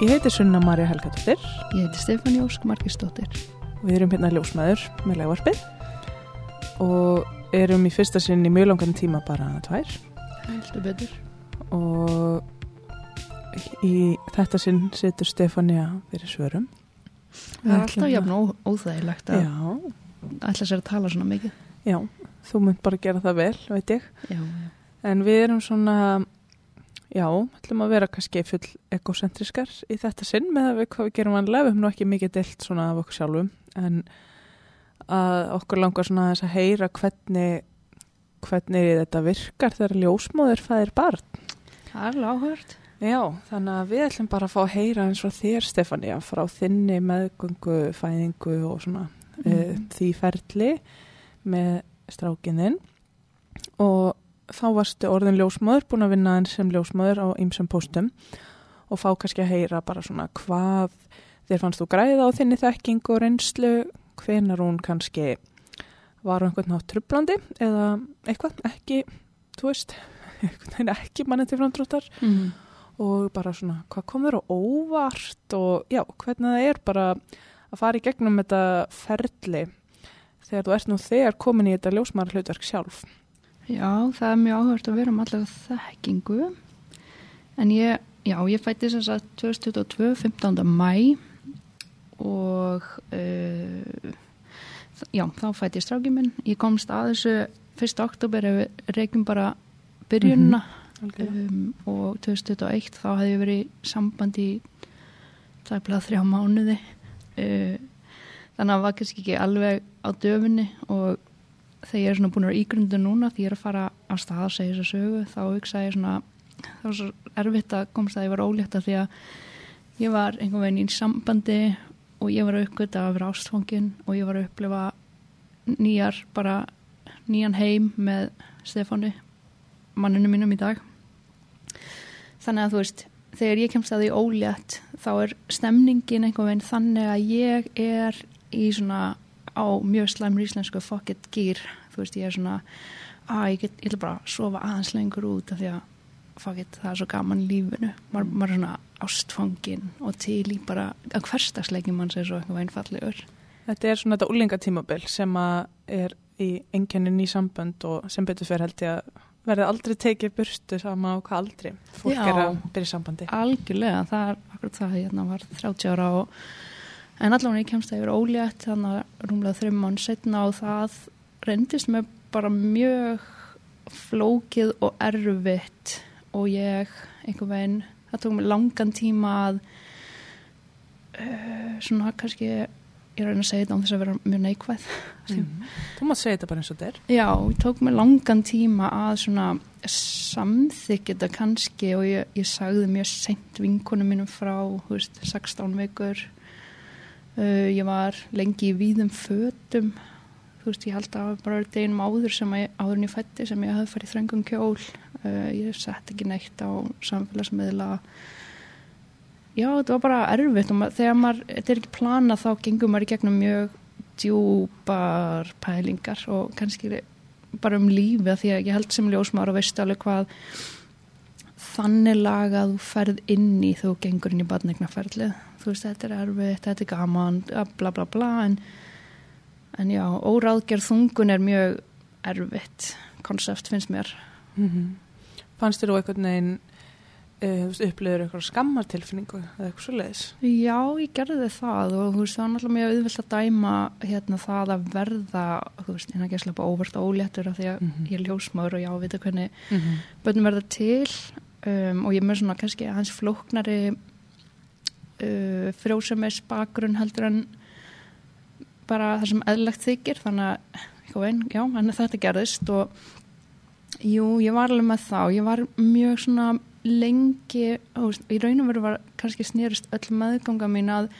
Ég heiti Sunna Marja Helgadóttir Ég heiti Stefáni Ósk Markistóttir. Við erum hérna ljósmaður með legvarpið og erum í fyrsta sinn í mjög langan tíma bara tvær Heldur betur. og í þetta sinn situr Stefania fyrir svörum. Það er alltaf jafn ó, óþægilegt að ætla sér að tala svona mikið. já, þú munt bara gera það vel, veit ég. Já, já. En við erum svona, já, ætlum að vera kannski full egocentriskar í þetta sinn með að við hvað við gerum vanlega. Við höfum nú ekki mikið deilt svona af okkur sjálfum, en að okkur langar svona þess að heyra hvernig, hvernig þetta virkar þegar ljósmóðir fæðir barn. Það er alveg áhört. Já, þannig að við ætlum bara að fá að heyra eins og þér, Stefania, frá þinni meðgöngu, fæðingu og svona mm. uh, því ferli með strákininn og þá varstu orðin ljósmöður, búin að vinna enn sem ljósmöður á ymsum póstum og fá kannski að heyra bara svona hvað þér fannst þú græða á þinni þekking og reynslu, hvenar hún kannski var einhvern nátt trublandi eða eitthvað, ekki, þú veist, ekki manni til framdróttar Mm. og bara svona hvað komur á óvart og já, hvernig það er bara að fara í gegnum þetta ferli þegar þú ert nú þegar komin í þetta ljósmara hlutverk sjálf. Já, það er mjög áhört að vera um allega þekkingu. En ég, já, ég fætti þess að 2022, 15. mæ og uh, já, þá fætti ég strákið minn. Ég komst að þessu 1. oktober ef við reykjum bara byrjunna um, og 2021 þá hefði ég verið sambandi í tæplega þrjá mánuði uh, þannig að það var kannski ekki alveg á döfinni og þegar ég er svona búin að vera ígrundu núna því ég er að fara á stað að segja þess að sögu þá hugsa ég svona það var svo erfitt að komst að ég var ólétta því að ég var einhvern veginn í sambandi og ég var að uppgöta að vera ástfangin og ég var að upplifa nýjar bara nýjan heim með Stefáni manninu mínum í dag. Þannig að þú veist þegar ég kemst að því ólétt þá er stemningin einhvern veginn þannig að ég er í svona á mjög slæmur íslensku fuck it gýr þú veist ég er svona að ég, get, ég ætla bara að sofa aðeins lengur út af því að fuck it það er svo gaman lífinu maður, er svona ástfangin og til í bara að hverstagsleikin mann sér svo einhvern veginn fallegur Þetta er svona þetta úlingatímabil sem að er í enkennin í sambönd og sem betur fyrir held ég að verði aldrei tekið burstu sama á hvað aldrei fólk Já. er að byrja sambandi. algjörlega, það er akkurat það hérna var 30 ára og en allavega ég kemst að ég verið ólétt þannig að rúmlega þreim mann setna og það reyndist mér bara mjög flókið og erfitt og ég einhvern veginn, það tók mér langan tíma að uh, svona kannski ég að reyna að segja þetta án þess að vera mjög neikvæð Mm. Þú mátt segja þetta bara eins og er. Já, ég tók mér langan tíma að svona samþykja þetta kannski og ég, ég sagði mjög seint vinkonum mínum frá, þú veist, 16 vikur. Uh, ég var lengi í víðum fötum, þú veist, ég held að bara deginum áður sem að, áður en ég fætti sem ég hafði farið þröngum kjól. Uh, ég sett ekki neitt á samfélagsmiðla. Já, þetta var bara erfitt og ma þegar maður, þetta er ekki planað þá gengur maður í gegnum mjög djúpar pælingar og kannski bara um lífi að því að ég held sem ljósmaður og veist alveg hvað þannig laga þú ferð inn í þú gengur inn í badnegnaferlið þú veist þetta er erfitt, þetta er gaman bla bla bla en, en já, óráðgerð þungun er mjög erfitt konsept finnst mér Mm Fannst þér þú einhvern veginn uh, upplöður eitthvað skammartilfinningu eða eitthvað svo leiðis? Já, ég gerði það og þú veist, það var náttúrulega mjög auðvilt að dæma hérna það að verða þú veist, hérna ekki að slappa óvert óléttur af því að Mhm. ég er ljósmaður og já, vita hvernig Mm -hmm. börnum verða til um, og ég er með svona kannski hans flóknari uh, frjósemis bakgrunn heldur en bara það sem eðlegt þykir. Þannig að vein, já, þetta gerðist og jú, ég var alveg með þá. Ég var mjög svona lengi, veist, í raun og veru var kannski snerist öll meðganga mín að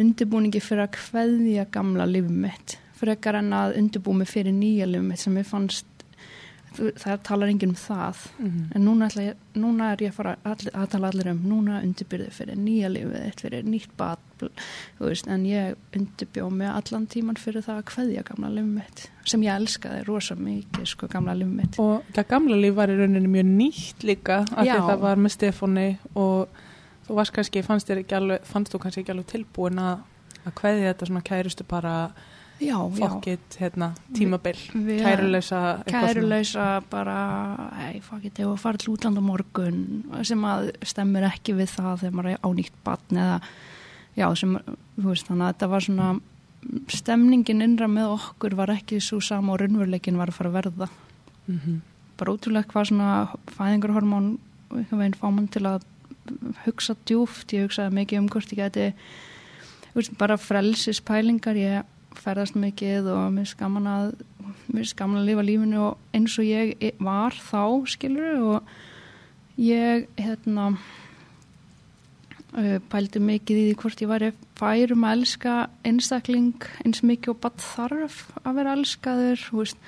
undirbúningi fyrir að kveðja gamla lífum mitt frekar en að undirbú mig fyrir nýja lífum mitt sem ég fannst það talar enginn um það. Mhm. en núna, ég, núna er ég að fara all, að tala allir um, núna undirbyrði fyrir nýja lífið fyrir nýtt þú veist, en ég undirbjóð mig allan tíman fyrir það að kveðja gamla lífið mitt, sem ég elskaði rosa mikið, sko, gamla lífið mitt. Og það gamla líf var í rauninni mjög nýtt líka af því það var með Stefáni og þú varst kannski, fannst, alveg, fannst þú kannski ekki alveg tilbúin að, að kveði þetta svona kærustu bara já, já, fokkit, hérna, tímabil, Við- kæruleysa, kæruleysa bara, hei, fuck it, að fara til útland á morgun sem að stemmir ekki við það þegar maður er á nýtt batn eða, já, sem, þú veist, þannig að þetta var svona stemningin innra með okkur var ekki svo sama og raunveruleikin var að fara að verða. Mhm. bara ótrúlega hvað svona fæðingarhormón einhvern veginn fá mann til að hugsa djúft, ég hugsaði mikið um hvort ég geti bara frelsispælingar, ég ferðast mikið og mér er skaman að mér er skaman að lifa lífinu og eins og ég var þá, skilur og ég, hérna uh, pældi mikið í því hvort ég væri færum að elska einstakling eins mikið og bara þarf að vera elskaður, þú veist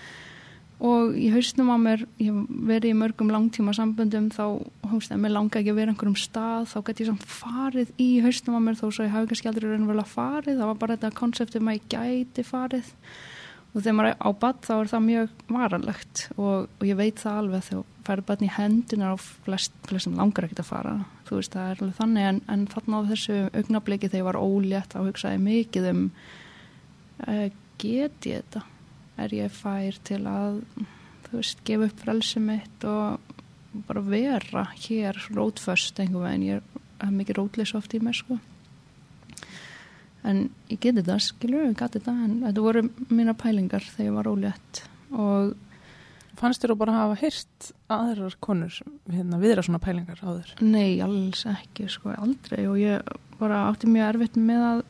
og í hausnum á mér, ég verið í mörgum langtíma samböndum þá, veist, ef mér langa ekki að vera einhverjum stað, þá gæti ég samt farið í hausnum á mér þó svo ég hafi kannski aldrei raunverulega farið, það var bara þetta konseptum að ég gæti farið. Og þegar maður er á bad þá er það mjög varanlegt. Og, og ég veit það alveg þegar færið badn í hendunar á flest, flestum langar ekkert að fara. Þú veist, það er alveg þannig en, en þarna á þessu augnabliki þegar ég var ólétt þá hugsaði mikið um uh, get ég þetta er ég fær til að þú veist, gefa upp frelsi mitt og bara vera hér rótföst einhver veginn. Ég er mikið rótlis oft í mér sko. En ég geti þetta, skilur ég gati þetta. En þetta voru mína pælingar þegar ég var ólétt. Og Fannst þér þú bara að hafa hýrt aðrar konur hérna, viðra svona pælingar áður? nei, alls ekki sko, aldrei. Og ég bara átti mjög erfitt með að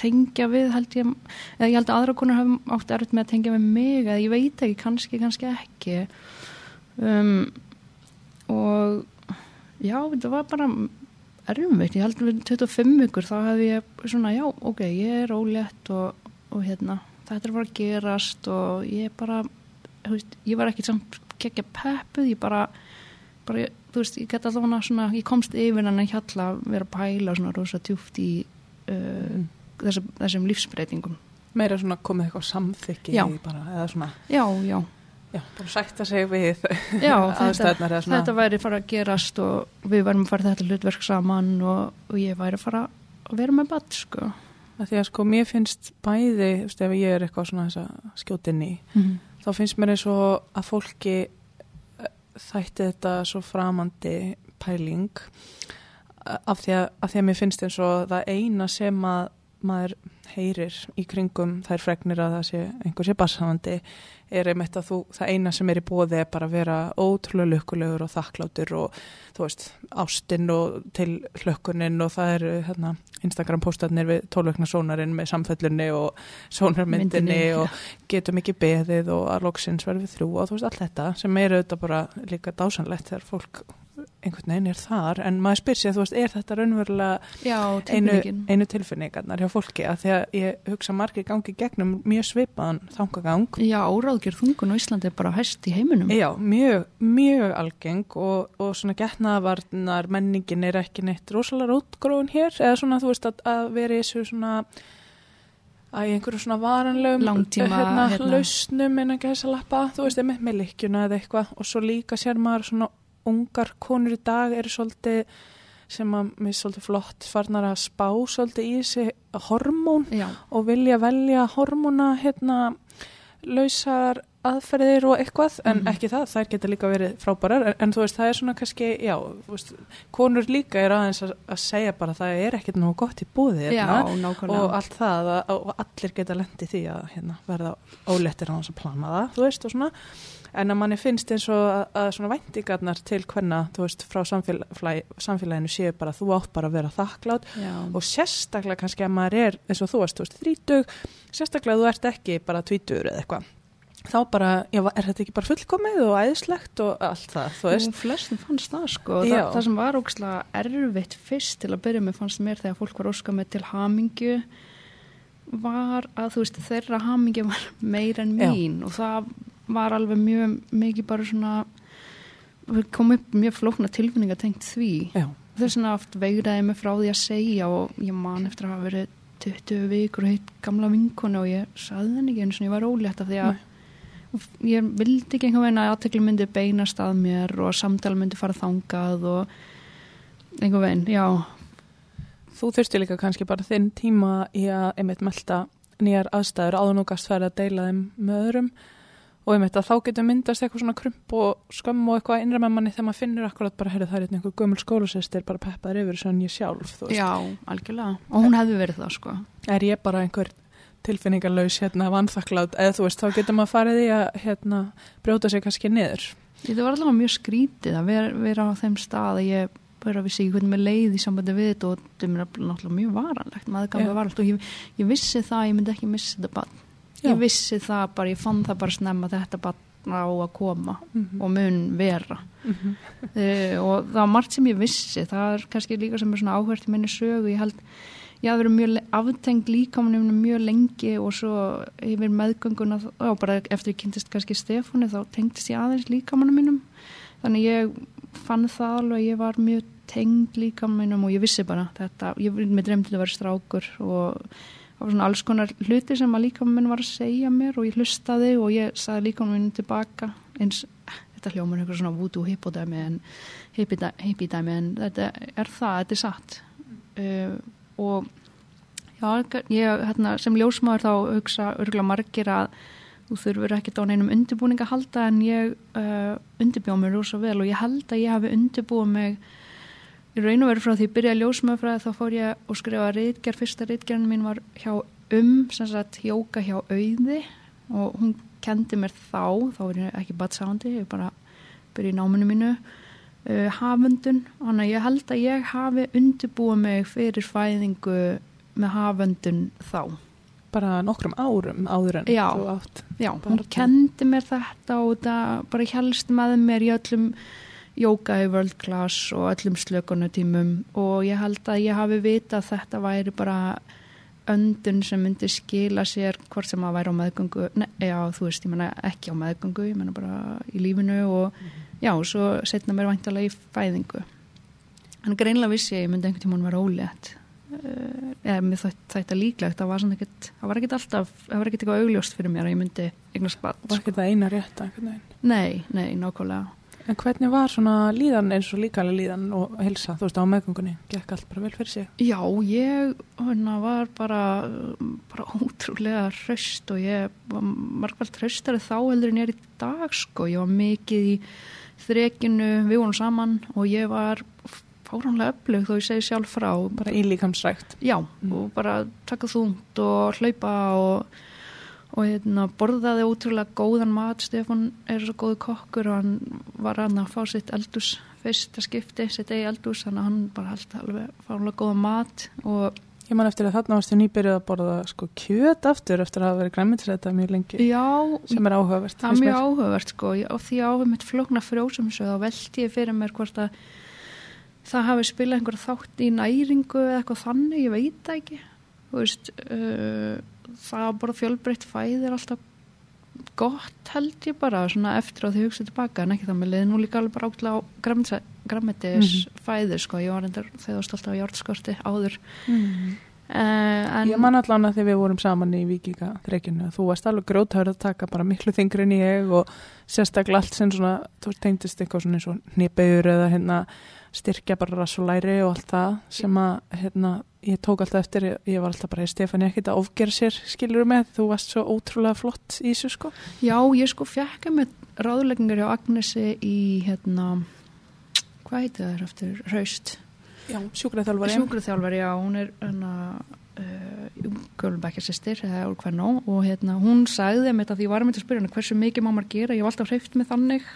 tengja við held ég, eða ég held að aðra konur hafa átti erfitt með að tengja við mig eða ég veit ekki, kannski, kannski ekki. Um, og já, þetta var bara erfitt, ég held að við 25 ykkur þá hefði ég svona, já, ok, ég er ólétt og, og hérna þetta er bara að gerast og ég bara veist, ég var ekki samt kekja peppuð, ég bara, bara þú veist, ég get allavega svona, ég komst yfir en ég hjalla að vera að pæla svona rosa tjúft í uh, þessum, þessum lífsbreytingum Meira svona komið eitthvað samþykki Já. bara, eða svona, já, já, bara sætta sig við já þetta, þetta væri fara að gerast og við værum að fara þetta hlutverk saman og, og ég væri að fara að vera með badd sko Af Því að sko mér finnst bæði, veist, ef ég er eitthvað svona þess að skjótinni, mm. þá finnst mér eins og að fólki eh, þætti þetta svo framandi pæling af því að, af því að mér finnst eins og það eina sem að maður heyrir í kringum þær fregnir að það sé einhver sé barsafandi er einmitt að þú, það eina sem er í bóði er bara að vera ótrúlega lukkulegur og þakklátur og þú veist, ástinn og til hlökkunin og það eru hérna, Instagram postarnir við tólvökna sónarinn með samfellunni og sónarmyndinni Myndinni, og getum ekki beðið og að loksins verður við þrjú og þú veist allt þetta sem er auðvitað bara líka dásanlegt þegar fólk einhvern veginn er þar en maður spyr sér, þú veist, er þetta raunverulega já, einu, einu tilfinningarnar hjá fólki? Að því að ég hugsa margir gangi gegnum mjög svipaðan þangagang já, óráðgjör þungun á Íslandi er bara hæst í heiminum. Já, mjög, mjög algeng og, og svona getnaðvarnar menningin er ekki neitt rosalega rótgróin hér eða svona þú veist að, að vera í þessu svona að í einhverju svona varanlegum Langtíma, hérna, hérna. lausnum innan gæsa lappa, þú veist, með, með lykkjuna eða eitthvað. Og svo líka sér maður svona ungar konur í dag eru svolítið sem að mér er svolítið flott farnar að spá svolítið í þessi hormón já, og vilja velja hormóna hérna lausar aðferðir og eitthvað en Mhm. ekki það, þær geta líka verið frábærar en, en þú veist, það er svona kannski, já veist, konur líka er aðeins að, að segja bara það er ekkert nú gott í búði hérna, og allt það að, og allir geta lendi því að hérna, verða ólettir á þess að plana það, þú veist, og svona en að manni finnst eins og að, svona væntingarnar til hvenna, þú veist, frá samfélagi, samfélaginu séu bara þú átt bara að vera þakklátt já, og sérstaklega kannski að maður er eins og þú varst, þú veist, þrítug sérstaklega að þú ert ekki bara tvítur eða eitthvað. Þá bara, já, er þetta ekki bara fullkomið og æðislegt og allt það, þú veist? Og flestum fannst það sko. Já. það, það sem var ógslag erfitt fyrst til að byrja með fannst mér þegar fólk var óska með til hamingju var að þú veist þeirra hamingju var meira en Já. mín. Og það var alveg mjög mikið bara svona komum upp mjög flókna tilfinninga tengt því. Já, þess vegna oft veigraði mig frá því að segja og ég man eftir að hafa verið 20 vikur og heitt gamla vinkonu og ég saði henni ekki eins og ég var ólétt af því að ég vildi ekki einhvern veginn að aðtekli myndi beinast að mér og samtala myndi fara þangað og einhver veginn, já. Þú þurfti líka kannski bara þinn tíma í að einmitt melda nýjar aðstæður áður nú gast færi að deila þeim með öðrum og einmitt að þá getur myndast eitthvað svona krump og skömm og eitthvað innra með manni þegar maður finnur akkurat bara, heyrðu það er einhver gömul skólusestir bara peppaður yfir sem ég sjálf. Já, algjörlega, og hún hefði verið það sko. Er ég bara einhver tilfinningarlaus hérna vanþakklátt eða þú veist, þá getur maður farið í að hérna brjóta sig kannski niður. Þetta var allavega mjög skrítið að vera, vera á þeim stað að ég bara vissi ekki hvernig mér leið í sambandi við þetta og þetta er mér náttúrulega mjög varanlegt. Maður Ég, vissi það bara, ég fann það bara snemma þetta barn á að koma Mm og mun vera. -hmm. uh, og það var margt sem ég vissi. Það er kannski líka sem er svona áhvert í minni sögu. Ég held, ég hafði verið mjög aftengt líkamanum mjög lengi og svo yfir meðgönguna og bara eftir ég kynntist kannski Stefáni þá tengdist ég aðeins líkamanum mínum. Þannig ég fann það alveg að ég var mjög tengd líkamanum og ég vissi bara þetta, ég með dremdi að vera strákur og var svona alls konar hluti sem að líkamann var að segja mér og ég hlustaði og ég sagði líkamann minn tilbaka eins, þetta hljómar eitthvað svona voodoo hippodæmi en hippidæmi en þetta er það, þetta er satt. Uh, og já, ég hérna, sem ljósmaður þá hugsa örgulega margir að þú þurfur ekkert á neinum undirbúning að halda en ég uh, undirbjóð mér rosa vel og ég held að ég hafi undirbúið mig í raun og veru frá því ég byrjaði ljósmaðurfræði þá fór ég og skrifa rítgerð, fyrsta rítgerðin mín var hjá um, sem sagt, jóka hjá auði og hún kendi mér þá, þá er ég ekki batsándi, ég bara byrja í náminu mínu uh, hafundun, þannig að ég held að ég hafi undirbúið mig fyrir fæðingu með hafundun þá. Bara nokkrum árum áður en Já. þú átt. Já, hún kendi mér þetta og það bara helst með mér í öllum jóka í world class og öllum slökunutímum og ég held að ég hafi vita að þetta væri bara öndun sem myndi skila sér hvort sem að væri á meðgöngu ne, já, þú veist, ég menna ekki á meðgöngu ég menna bara í lífinu og já, og svo setna mér væntalega í fæðingu. En greinlega vissi ég ég myndi einhvern tímann vera ólétt. Uh, eða mér þetta líklegt það var, var ekkert alltaf það var ekkert eitthvað augljóst fyrir mér að ég myndi eignast Var ekki það eina rétt einhvern veginn. nei, nei, nákvæmlega En hvernig var svona líðan eins og líkalega líðan og helsa, þú veist, á meðgöngunni? Gekk allt bara vel fyrir sig? Já, ég hana, var bara, bara ótrúlega hraust og ég var margvælt hraustari þá heldur en ég er í dag sko. Ég var mikið í þrekinu, við vorum saman og ég var fáránlega öflug þó ég segi sjálf frá. Bara í líkamsrækt? Já, Mm. og bara taka þungt og hlaupa og, og hérna, borðaði ótrúlega góðan mat. Stefán er svo góðu kokkur og hann var að fá sitt eldús fyrsta skipti, sitt eigi eldús, þannig að hann bara held alveg fáránlega góðan mat og Ég man eftir að þarna varstu nýbyrjuð að borða sko kjöt aftur eftir að hafa verið græmitisræta mjög lengi. Já, sem er áhugavert. það er mjög áhugavert sko. Og því áhugum mitt flókna frjósumsöð þá velti ég fyrir mér hvort að það hafi spilað einhver þátt í næringu eða eitthvað þannig, ég veit ekki. Þú veist uh, það að bara fjölbreytt fæði er alltaf gott held ég bara svona eftir að því hugsa tilbaka en ekki það með leið nú líka alveg bara ákveðlega á grammetis fæði sko, ég var endar þegar stált á hjártskorti áður. Mm. uh, en Ég man allan að þegar við vorum saman í Víkinga þreikinu að þú varst alveg gróthörð að taka bara miklu þingri en ég og sérstaklega allt sem svona, þú tengdist eitthvað svona nýbegur eða hérna styrkja bara rassulæri og allt það sem að hérna, ég tók alltaf eftir ég, ég var alltaf bara Stefán ekkert að ofgera sér skilur með, þú varst svo ótrúlega flott í þessu sko. Já, ég sko fjekka með ráðleggingar hjá Agnesi í hérna hvað heitir það eftir Raust Já, sjúkraþjálfari. Sjúkraþjálfari, já, hún er hérna uh, úr hvernó og hérna hún sagði þetta því ég var með að spyrja hana hversu mikið má maður gera, ég var alltaf hreift með þannig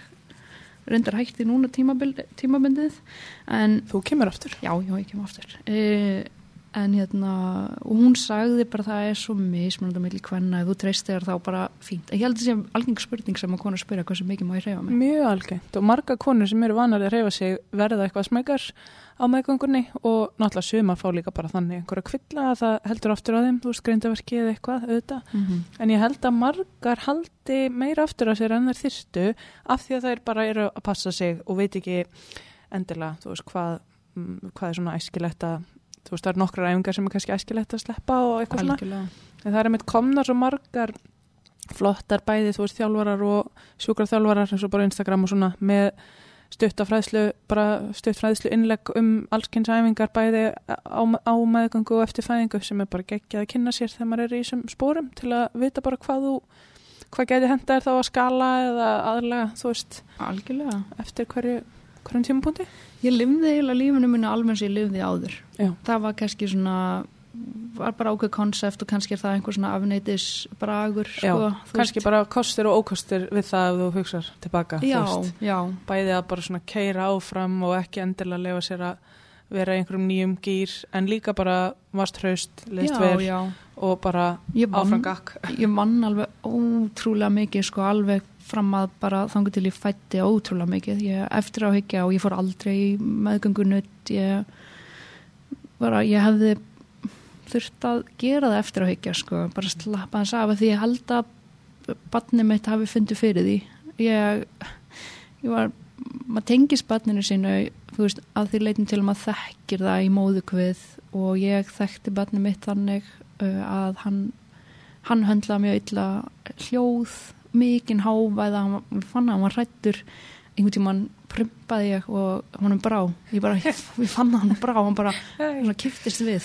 reyndar hætti núna tímabindið en Þú kemur aftur. já, já, ég kem aftur uh, en hérna og hún sagði bara það er svo mismunandi milli hvenna, ef þú treystir þá bara fínt, ég held að það sé algeng spurning sem að konu spyrja hversu mikið má ég reyfa mig. Mjög algengt. Og marga konur sem eru vanar að reyfa sig verða eitthvað smekar á meðgöngunni. Og náttúrulega sumar fá líka bara þannig einhverja kvilla að það heldur aftur á þeim, þú veist greindaverki eða eitthvað auðvitað. mm -hmm. En ég held að margar haldi meira aftur á sér en þær þyrstu af því að þær bara eru að passa sig og veit ekki endilega, þú veist, hvað, mm, hvað er svona æskilegt að, þú veist, það eru nokkrar æfingar sem er kannski æskilegt að sleppa og eitthvað svona. algjörlega En það er með komnar svo margar flottar bæði, þú veist, þjálfarar og sjúkraþjálfarar eins og bara Instagram og svona með stuttafræðslu, bara stuttfræðslu innlegg um allskynnsæfingar bæði á, á meðgöngu og eftir fæðingu sem er bara geggjað að kynna sér þegar maður er í þessum spórum til að vita bara hvað þú hvað geti henda er þá að skala eða aðlega, þú veist, algjörlega eftir hverju, hverjum tímapunkti Ég lifði eiginlega lífinu mínu alveg sem ég lifði áður. Já. Það var kannski svona, var bara ákveð konsept og kannski er það einhver svona afneitis bragur, Já, sko. þú kannski bara kostir og ókostir við það ef þú hugsar tilbaka þú Já, veist. já, bæði að bara svona keira áfram og ekki endilega lefa sér að vera einhverjum nýjum gýr en líka bara varst hraust, leist já, já. og bara Ég vann, áfram gakk ég vann alveg ótrúlega mikið, sko, alveg fram að bara þangu til ég fætti ótrúlega mikið. Ég eftir á higgja og ég fór aldrei í meðgöngunutt, ég bara, ég hefði þurft að gera það eftir á higgja, sko, bara slappa þess af því ég held að barnið mitt hafi fundið fyrir því. Ég, ég var, maður tengist barninu sínu, þú veist, að því leitum til að maður þekkir það í móðukvið og ég þekkti barnið mitt þannig uh, að hann, hann höndlaði mjög illa hljóð, mikinn hávæða, hann fann að hann var hrættur, einhvern tímann prumpaði ég og honum brá, ég bara, ég, ég fann hann brá, hann bara kiftist við.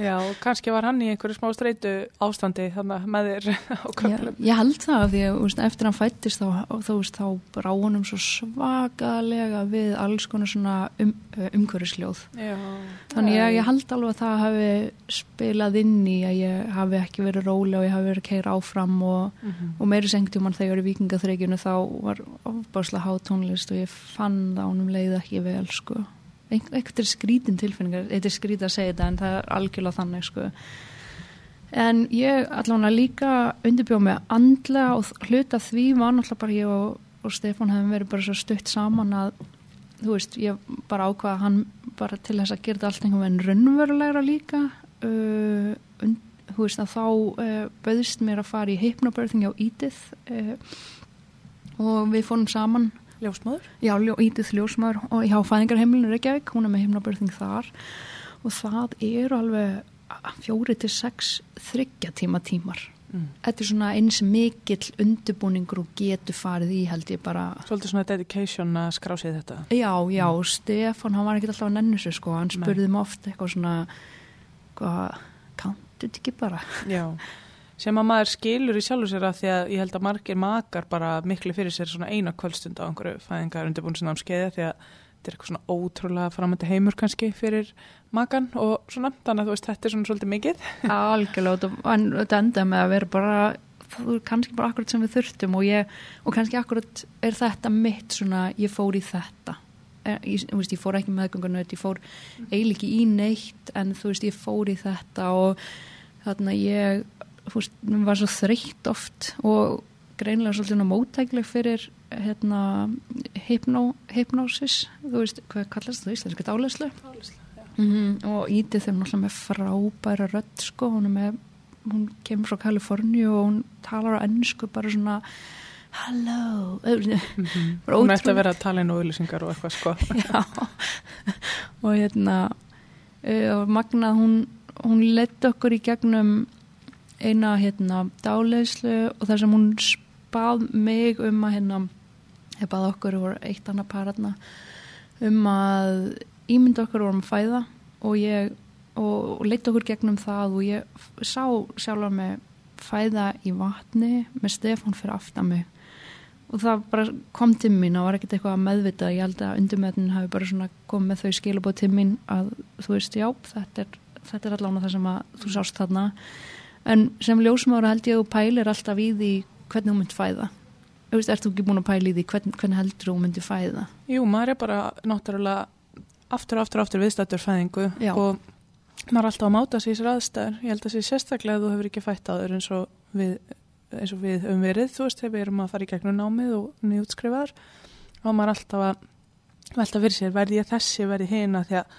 Já, og kannski var hann í einhverju smá streitu ástandi þannig með þér á Ég, köflum ég held það því að veist, eftir hann fættist þá, þá, þá brá honum svo svakalega við alls konar svona um, umhverjusljóð. Já, Þannig ég, ég held alveg að það hafi spilað inn í að ég hafi ekki verið róli og ég hafi verið að keira áfram og, Mhm. og meiri sengtjúman þegar í vikingaþreikjunu þá var ofbáslega hátónlist og ég fann það ánum leið ekki vel sko. Eitthvað er skrítin tilfinningar, þetta er skrít að segja þetta en það er algjörlega þannig sko. En ég allavega líka undirbjóð með andlega og hluta því var náttúrulega bara ég og, og Stefán hefum verið bara svo stutt saman að þú veist, ég bara ákvaða hann bara til þess að gera allt einhvern veginn raunverulegra líka uh, und, þú veist að þá uh, bauðist mér að fara í hypnobirthing á Ídið uh, og við fórum saman ljósmóður? Já, ljó, Ídið ljósmaður og hjá fæðingarheimilinu Reykjavík, hún er með hypnobirthing þar. Og það eru alveg fjóri til sex þryggja tíma tímar. Mm. þetta er svona eins mikill undirbúningur og getur farið í held ég bara. Svolítið svona dedication að skrá sig þetta. Já, já, Stefán, hann var ekki alltaf að nennu sig sko, hann spurði mig oft eitthvað svona hvað, kanntu þetta ekki bara? Já, sem að maður skilur í sjálfu sér að því að ég held að margir makar bara miklu fyrir sér svona eina kvöldstund á einhverju fæðingar undirbúin sinna um skeiði því að þetta er eitthvað svona ótrúlega framöndi heimur kannski fyrir makan og svona, þannig að þú veist þetta er svona svolítið mikið. Algjörlega, og þetta enda með að vera bara það er kannski bara akkurat sem við þurftum og ég, og kannski akkurat er þetta mitt svona, ég fór í þetta. Eh, ég, þú veist, ég fór ekki meðgöngunöð ég fór eiginlega ekki í neitt en þú veist, ég fór í þetta og þarna ég veist, var svo þreytt oft og greinlega svolítið mótækleg fyrir hérna hypno, hypnosis, þú veist hvað kallast það íslenska dálæslu mm og Ídið þeim náttúrulega með frábæra rödd sko, hún er með hún kemur frá Kaliforníu og hún talar á ennsku bara svona hello Bara Hún ætti að vera að tala inn og auðlýsingar og eitthvað sko. Og hérna uh, og Magna hún, hún lett okkur í gegnum eina hérna dáleyslu og þar sem hún spað mig um að hérna ég bað okkur og eitt annað paratna um að ímynda okkur vorum að fæða og ég og, og leitt okkur gegnum það og ég sá sjálfa mig fæða í vatni með Stefán fyrir aftan mig. Og það bara kom til mín og var ekkert eitthvað að meðvita ég held að undirmeðin hafi bara svona komið þau skilabóð til mín að þú veist, já, þetta er, þetta er allavega það sem að þú sást þarna en sem ljósmára held ég að þú pælir alltaf í því hvernig þú mynd fæða. Veist, ert þú ekki búin að pæla í því hvern, hvernig heldur þú myndi fæða? Jú, maður er bara náttúrulega aftur og aftur og aftur viðstættur fæðingu Já. og maður er alltaf að máta sig í sér aðstæður. Ég held að sé sérstaklega að þú hefur ekki fætt aður eins og við eins og við um verið, þú veist, þegar við erum að fara í gegnum námið og nýjútskrifaðar og maður er alltaf að velta fyrir sér, verði ég þessi, verði hina því að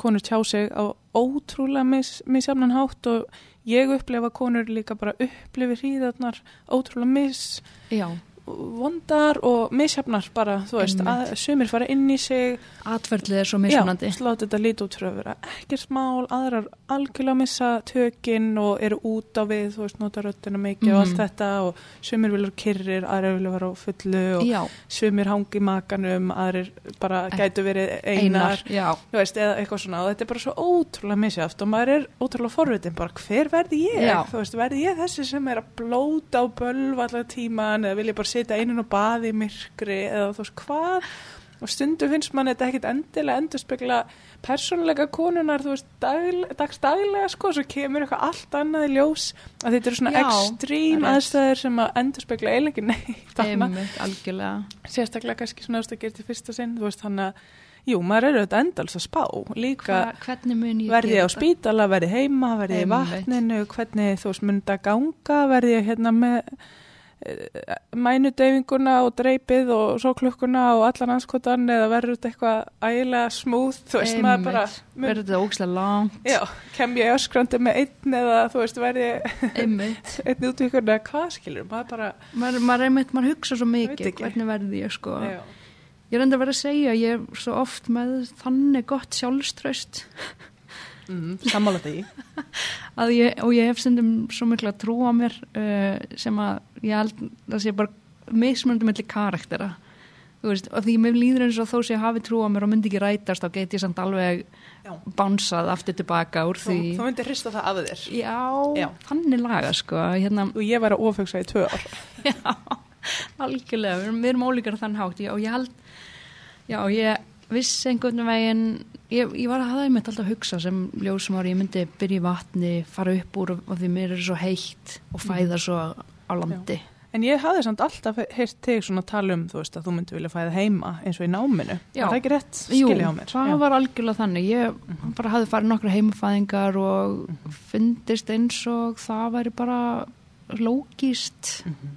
konur tjá sig á ótrúlega mis, misjafnan hátt og ég upplefa konur líka bara upplifi hríðarnar ótrúlega mis já, vondar og misjafnar bara, þú veist, að sumir fara inn í sig atferðlið er svo mismunandi Já, slátt þetta lítið út frá að vera ekkert mál, aðrar algjörlega missa tökin og eru út á við, þú veist, nota röddina mikið og allt Mhm. þetta og sumir vilja kyrrir, aðrir vilja vera á fullu og já, sumir hangi makanum, aðrir bara gætu verið einar, einar, þú veist, eða eitthvað svona og þetta er bara svo ótrúlega misjaft og maður er ótrúlega forvitin bara, hver verði ég? Já. Þú veist, verði ég þessi sem er að blóta á bölva allar tíman eða vil ég bara sitja einun og baði myrkri eða þú veist, hvað? Og stundu finnst mann þetta ekkit endilega endur spekla persónleika konunar, þú veist, dagl, dagstaglega sko, svo kemur eitthvað allt annað í ljós. Að þetta eru svona Já, ekstrím rétt. aðstæður sem að endur spekla eiginlega neitt einmitt, algjörlega. Sérstaklega kannski svona að gera til fyrsta sinn þú veist þannig að, jú, maður er auðvitað endals að spá. Líka Hva, mun verði ég á spítala, verði heima verði ég í vatninu, hvernig þú veist myndi að ganga, verði ég hérna með mænudeyfinguna og dreipið og sóklukkuna og allan anskotan eða verður þetta eitthvað ægilega smúð, þú veist Einmitt. maður bara verður þetta ógislega langt. Já, kem ég öskrandi með einn eða þú veist verði einn útvíkur eða hvað skilur, maður bara maður, maður, einmitt, maður hugsa svo mikið hvernig verði ég sko. Já, ég er enda vera að segja ég er svo oft með þannig gott sjálfströst mm, sammála því. Að ég, og ég hef stundum svo mikla trú á mér uh, sem að ég held að sé bara mismunandi melli karaktera. Veist, og því mér líður eins og þó sem ég hafi trú á mér og myndi ekki rætast þá get ég samt alveg Já. bánsað aftur tilbaka úr því. þú myndir hrista það af þér. Já, Já. þannig laga sko hérna, og ég var að ofugsa í tvö ár. Já, algjörlega. Við erum, við erum ólíkar þann hátt. Ég, og ég held já, ég vissi einhvern veginn ég, ég var að hafa einmitt alltaf að hugsa sem ljósumar, ég myndi byrja í vatni fara upp úr og því mér er svo heitt og fæða svo á landi En ég hafði samt alltaf heyrt þig svona tala um, þú veist, að þú myndi vilja fæða heima eins og í náminu. Já. Er það ekki rétt Jú, skilja á mér? það Já. var algjörlega þannig ég bara hafði farið nokkra heimafæðingar og Mhm. fyndist eins og það væri bara lógist Mhm.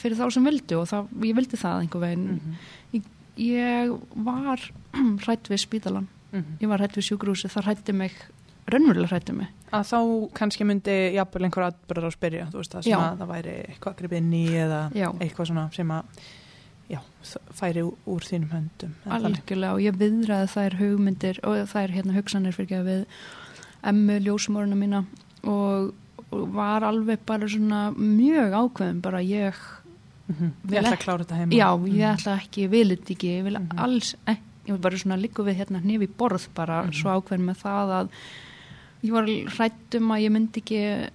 fyrir þá sem vildu og það, ég vildi það einhver veginn Mhm. ég, ég var hrætt við spítalan Mhm. ég var hrætt við sjúkrúsi, það hrætti mig raunverulega hrætti mig Að þá kannski myndi jafnvel einhver atbyrðar að spyrja, þú veist, það sem Já. að það væri eitthvað grip inn í eða Já. eitthvað svona sem að, já, það færi úr, þínum höndum. algjörlega og ég viðraði þær hugmyndir og þær hérna hugsanir fyrir að við emmu ljósumoruna mína og, og var alveg bara svona mjög ákveðin bara ég Mhm. Vil Ég ætla að klára þetta heima. Já, ég Mhm. ætla ekki, ég vil þetta ekki, ég vil Mhm. alls ekki, ég var bara svona líku við hérna hnefi borð bara Mhm. svo ákveðin með það að ég var hrætt um að ég myndi ekki,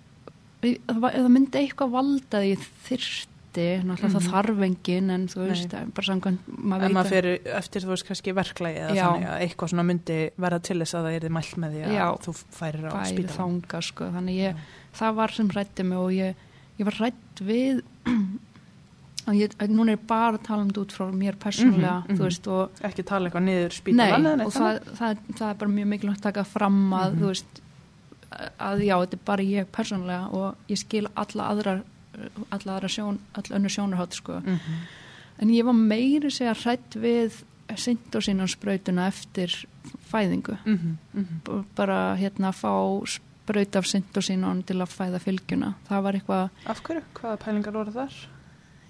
það myndi eitthvað valda að ég þyrsti, náttúrulega það Mhm. þarf engin en þú veist, bara samkvæmt, maður En maður að, fyrir eftir, þú veist, kannski verklagi eða Já. þannig að eitthvað svona myndi verða til þess að það er mælt með því að Já. þú færir á þanga sko, þannig ég, Já. það var sem hrætti mig og ég, ég var hrætt við ég, núna er bara að tala um þetta út frá mér persónulega, mhm. þú veist, og Ekki tala eitthvað niður Nei, spítalan neitt og það, það, það er bara mjög mikilvægt að taka fram að, Mhm. þú veist, að já, þetta er bara ég persónulega og ég skil alla aðra, alla aðra sjón, alla önnur sjónarhátt, sko. Mhm. En ég var meiri segja hrætt við syndosínansbrautuna eftir fæðingu. Mhm, mhm. Bara hérna að fá spraut af syndosínan til að fæða fylgjuna. Það var eitthvað, Af hverju? Hvaða pælingar voru þar?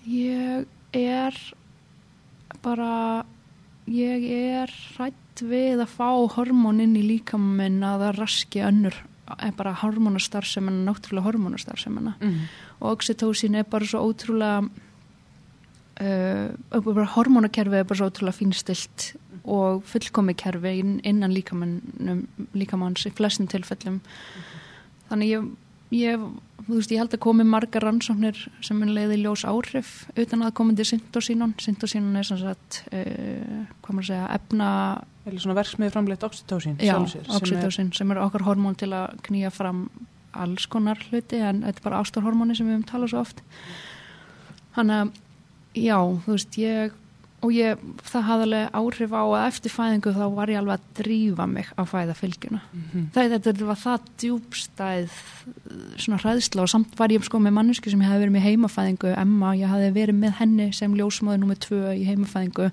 Ég er bara ég er hrætt við að fá hormón inn í líkaminn að það raski önnur er bara hormónastarfsemina, náttúrulega hormónastarfsemina. Mm. og oxytocin er bara svo ótrúlega uh, bara hormónakerfi er bara svo ótrúlega fínstilt og fullkomi kerfi inn- innan líkamannum líkamanns í flestum tilfellum. Þannig ég, ég þú veist, ég held að komi margar rannsóknir sem mun leiði ljós áhrif utan að komandi syntosínon syntosínon er sem sagt uh, hvað maður að segja, efna Eða svona verksmiði framleitt oxytocin já, sér, sem er- er okkar hormón til að knýja fram alls konar hluti en þetta er bara ástarhormóni sem við höfum talað svo oft. Þannig að já, þú veist, ég og ég, það hafði alveg áhrif á að eftir fæðingu þá var ég alveg að drífa mig á fæða fylgjuna Mhm. það, þetta var það djúbstæð svona hræðsla og samt var ég sko með mannesku sem ég hefði verið með heimafæðingu Emma, ég hefði verið með henni sem ljósmáður nummið tvö í heimafæðingu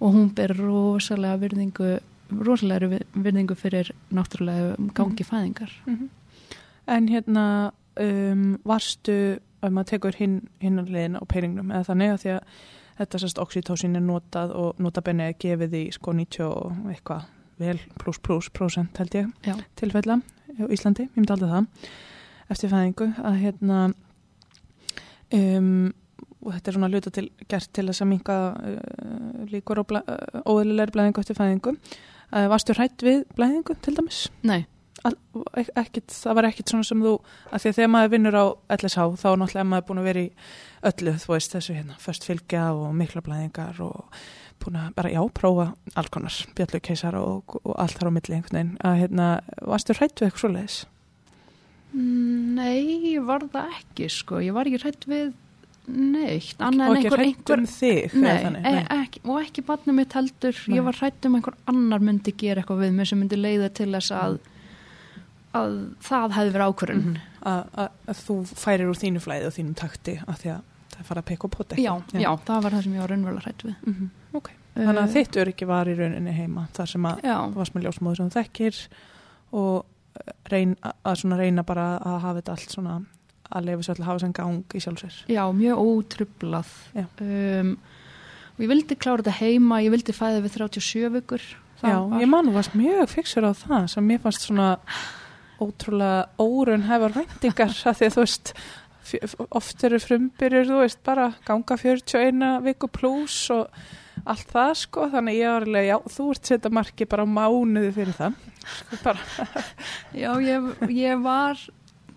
og hún ber rosalega virðingu rosalega virðingu fyrir náttúrulega gangi fæðingar Mhm. En hérna um, varstu ef maður tekur hinn hinnar liðin á peiringnum eða þannig að því að þetta sérst oxytósin er notað og notabenni er gefið í sko 90 og eitthvað vel pluss pluss prosent held ég tilfella á Íslandi, ég myndi aldrei það eftir fæðingu að hérna um, og þetta er svona hluta til gert til þess að minka uh, líkur blæ, uh, óðurlega blæðingu eftir fæðingu. Uh, varstu hrætt við blæðingu til dæmis? Nei, ekkit, það var ekkit svona sem þú að því að þegar maður vinnur á LSH þá er náttúrulega maður búin að vera í öllu þú veist þessu hérna, först fylgja og mikla blæðingar og búin að bara já, prófa alls konar, bjallu keisar og, og allt þar á milli einhvern veginn að hérna, varstu hrætt við eitthvað svoleiðis? Mm, nei, ég var það ekki sko, ég var ekki hrætt við neitt, annað en einhver, hrætt einhver um Nei, þannig, e, ekki, og ekki barnið mitt heldur Nei. ég var hrætt um einhver annar myndi gera eitthvað við mig sem myndi leiða til þess að að það hefði verið ákvörðun Mhm. að, að, að þú færir úr þínu flæði og þínum takti að því að það fara að peka og pota já, já, það var það sem ég var raunverulega hrætt við. Mm ok, þannig að Eh, þitt öryggi var í rauninni heima þar sem að já, þú varst með ljósmóður sem þú þekkir og eh, reyn, að reyna bara að hafa þetta allt svona að lefa sér að hafa sem gang í sjálfsver já, mjög ótrublað Já. um, og ég vildi klára þetta heima ég vildi fæða við 37 vikur. Það Já, var- ég man þú varst mjög fixur á það sem mér fannst svona ótrúlega órun hefur væntingar að því þú veist oft eru frumbyrjur, þú veist, bara ganga 41 viku pluss og allt það sko, þannig ég var alveg, já, þú ert setja marki bara mánuði fyrir það. Sko, Já, ég, ég var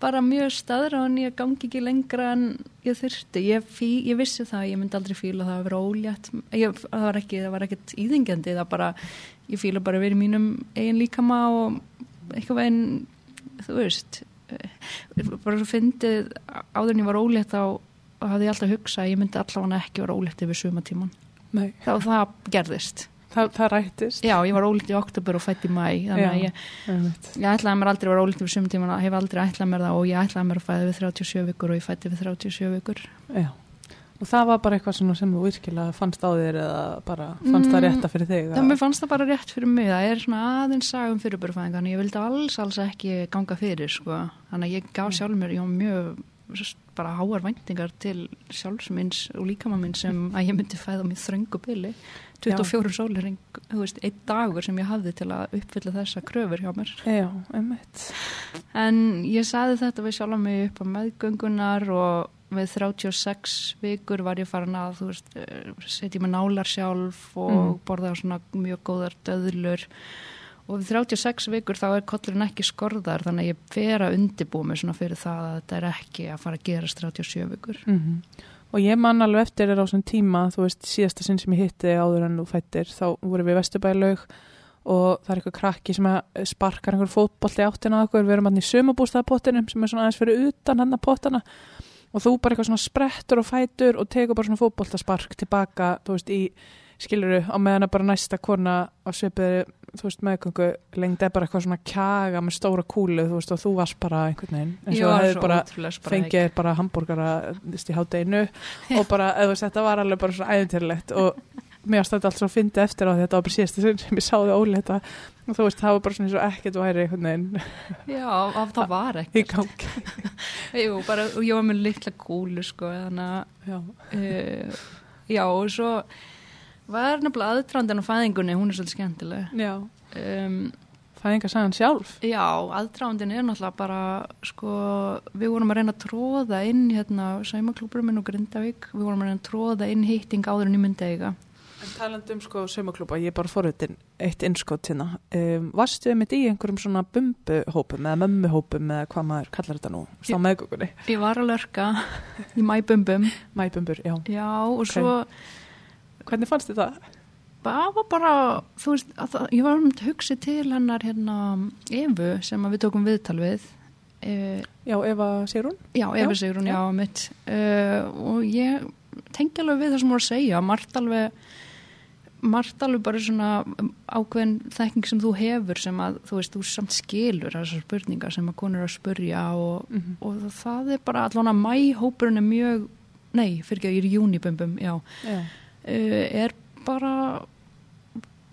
bara mjög staðráðan ég gangi ekki lengra en ég þurfti ég, fí, ég vissi það, ég myndi aldrei fíla það að vera ólétt. Ég, það var ekki, það var ekkert íðingjandi það bara, ég fíla bara að vera í mínum eigin líkama og eitthvað veginn, þú veist eh, bara svo fyndið áður en ég var ólétt þá hafði ég alltaf hugsað að ég myndi allavega ekki vera ólétt yfir sumatíman þá það gerðist. Það, það rættist. Já, ég var ólétt í oktober og fætt í mæ þannig að ég. Ég ætlaði mér aldrei að vera ólíkt við sum tíma, hef aldrei ætlað mér það og ég ætlaði mér að fæða við 37 vikur og ég fætti við 37 vikur. Já, og það var bara eitthvað sem þú virkilega fannst á þér eða bara fannst það Mm, rétta fyrir þig Það mér fannst það bara rétt fyrir mig, það er svona aðeins sagum fyrirbörfæðinga, en ég vildi alls, alls ekki ganga fyrir, sko. Þannig að ég gaf Mm. sjálf mér, ég mjög bara háar væntingar til sjálfsminns og líkama minn sem að ég myndi fæða mér þröngu bili. 24 sólir, þú veist, einn dagur sem ég hafði til að uppfylla þessa kröfur hjá mér. Já, einmitt En ég saði þetta við sjálf mig upp á meðgöngunar og við 36 vikur var ég farin að, þú veist, eh, setja með nálar sjálf og Mm. borða svona mjög góðar döðlur og við 36 vikur þá er kollurinn ekki skorðar þannig að ég fer að undibúa mig svona fyrir það að þetta er ekki að fara að gerast 37 vikur. mm Og ég man alveg eftir þér á svona tíma, þú veist, síðasta sinn sem ég hitti áður en þú fættir, þá vorum við Vesturbælaug og það er eitthvað krakki sem sparkar einhver fótbolti áttina að okkur, við erum hann í sumabústaðapottinum sem er svona aðeins fyrir utan hann að pottana og þú bara eitthvað svona sprettur og fætur og tekur bara svona fótboltaspark tilbaka, þú veist, í skiluru á meðan að bara næsta kona á svipiði, þú veist, meðgöngu lengd er bara eitthvað svona kjaga með stóra kúlu, þú veist, og þú varst bara einhvern veginn eins og það svo bara fengið bara hambúrgara í hátdeinu og bara, eða þetta var alveg bara svona æðintýrlegt og mér þetta allt svo fyndið eftir á þetta var bara síðasta sinn sem ég sáði óleita og þú veist, það var bara svona eins og ekkert væri Já, af það var í gangi. Jú, bara, og ég var með litla kúlu, sko, þannig að uh, já og svo var nefnilega aðdrandin á fæðingunni, hún er svolítið skemmtileg. Já. um, fæðingar sagan sjálf? já, aðdrandin er náttúrulega bara sko, við vorum að reyna að tróða inn hérna, saumaklúburum minn og Grindavík. Við vorum að reyna að tróða inn hitting áður en ég myndi eiga En talandi um sko saumaklúpa, ég er bara forritin eitt innskott hérna. Um, varstu þið mitt í einhverjum svona bumbuhópum eða mömmuhópum eða hvað maður kallar þetta nú? Stá Ég- meðgöngunni. ég var að lörka í mæbumbum Mæbumbur, já. já og Ok. svo Hvernig fannst þið það? það var bara, þú veist, að, það, ég var um að hugsa til hennar hérna Evu sem við tókum viðtal við uh, Já, Eva Sigrún? Já, Efi Sigrun, já, mitt uh, og ég tengi alveg við það sem voru að segja, margt alveg margt alveg bara svona ákveðin þekking sem þú hefur sem að þú veist, þú samt skilur þessar spurningar sem að konur eru að spurja og, Mm -hmm. og það er bara allan að mæhópurinn er mjög nei, fyrir ekki að ég er í júnibumbum, já Já. uh, er bara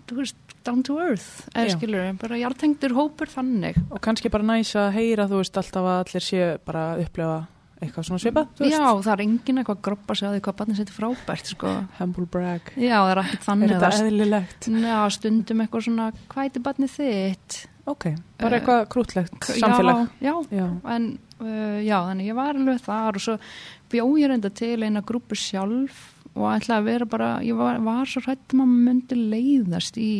þú veist, down to earth eða Já. skilur, bara jartengdur hópur þannig Og kannski bara næs að heyra, þú veist, alltaf að allir séu bara að upplefa eitthvað svona svipað, Já, það er enginn eitthvað að groppa sig að því hvað barnið setja frábært, sko. humble brag Já, það er ekkert er þannig þetta að það eðlilegt? Já, stundum eitthvað svona, hvað er barnið þitt? ok, bara Eh, eitthvað krútlegt samfélag Já, já, já, en uh, já, þannig ég var alveg þar og svo bjó ég reynda til eina grúpu sjálf og ætlaði að vera bara, ég var, var svo hrætt að maður myndi leiðast í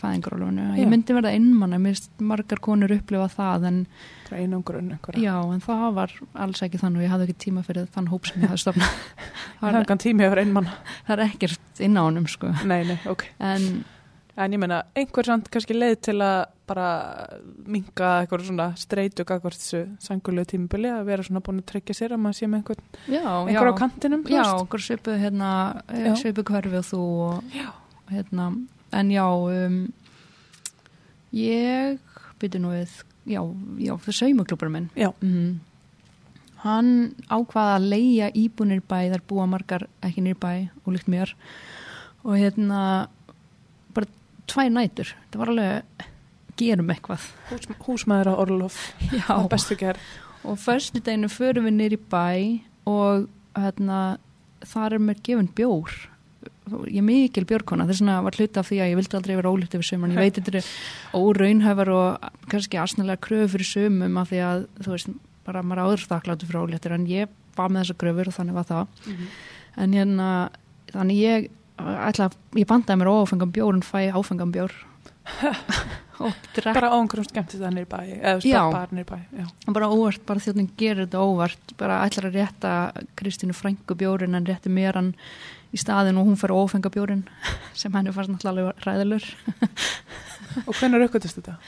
fæðingarólfunu, Já. ég myndi verða einmann mér finnst margar konur upplifa það en það er einangrun einhverja já, en það var alls ekki þannig og ég hafði ekki tíma fyrir þann hóp sem ég hafði stofnað. Það er engan tími yfir einmann það er ekkert inn á honum sko. Nei, nei, ok. En En ég meina, einhver samt kannski leið til að bara minga eitthvað svona streitu gagvart þessu sangulegu tímubili að vera svona búin að tryggja sér að maður sé með einhver, já, einhver á já, kantinum, þú já, veist? okkur svipuð hérna, Já. svipuð hverfi og þú og Já. hérna, en já um, ég byrju nú við já, já, það saumaklúpur minn Já. Mhm. hann ákvaða að leia íbúnir bæ þar búa margar ekki nýr bæ og líkt mér og hérna tvær nætur. Það var alveg gerum eitthvað. Hús, húsmaður á Orlof og förstu deginu förum við nýr í bæ og hérna þar er mér gefin bjór. Ég er mikil bjórkona. Þess vegna var hluta af því að ég vildi aldrei vera ólíkt yfir sömur ég veit þetta er óraunhæfar og kannski asnalega kröfu fyrir sömum af því að þú veist bara maður áður þakkláttu fyrir ólíktir en ég var með þessar kröfur og þannig var það. En hérna þannig ég ætla, ég bandaði mér ófengan bjór en fæ áfengan bjór Bara á einhverjum skemmtist það nýr bæ, eða Já. bara, bara nýr bæ, já. bara óvart, bara þjóðin gerir þetta óvart bara ætlar að rétta Kristínu frængu bjórin en rétti mér hann í staðin og hún fer að ófenga bjórin sem henni fannst náttúrulega ræðilur Og hvernig raukvöldist þetta?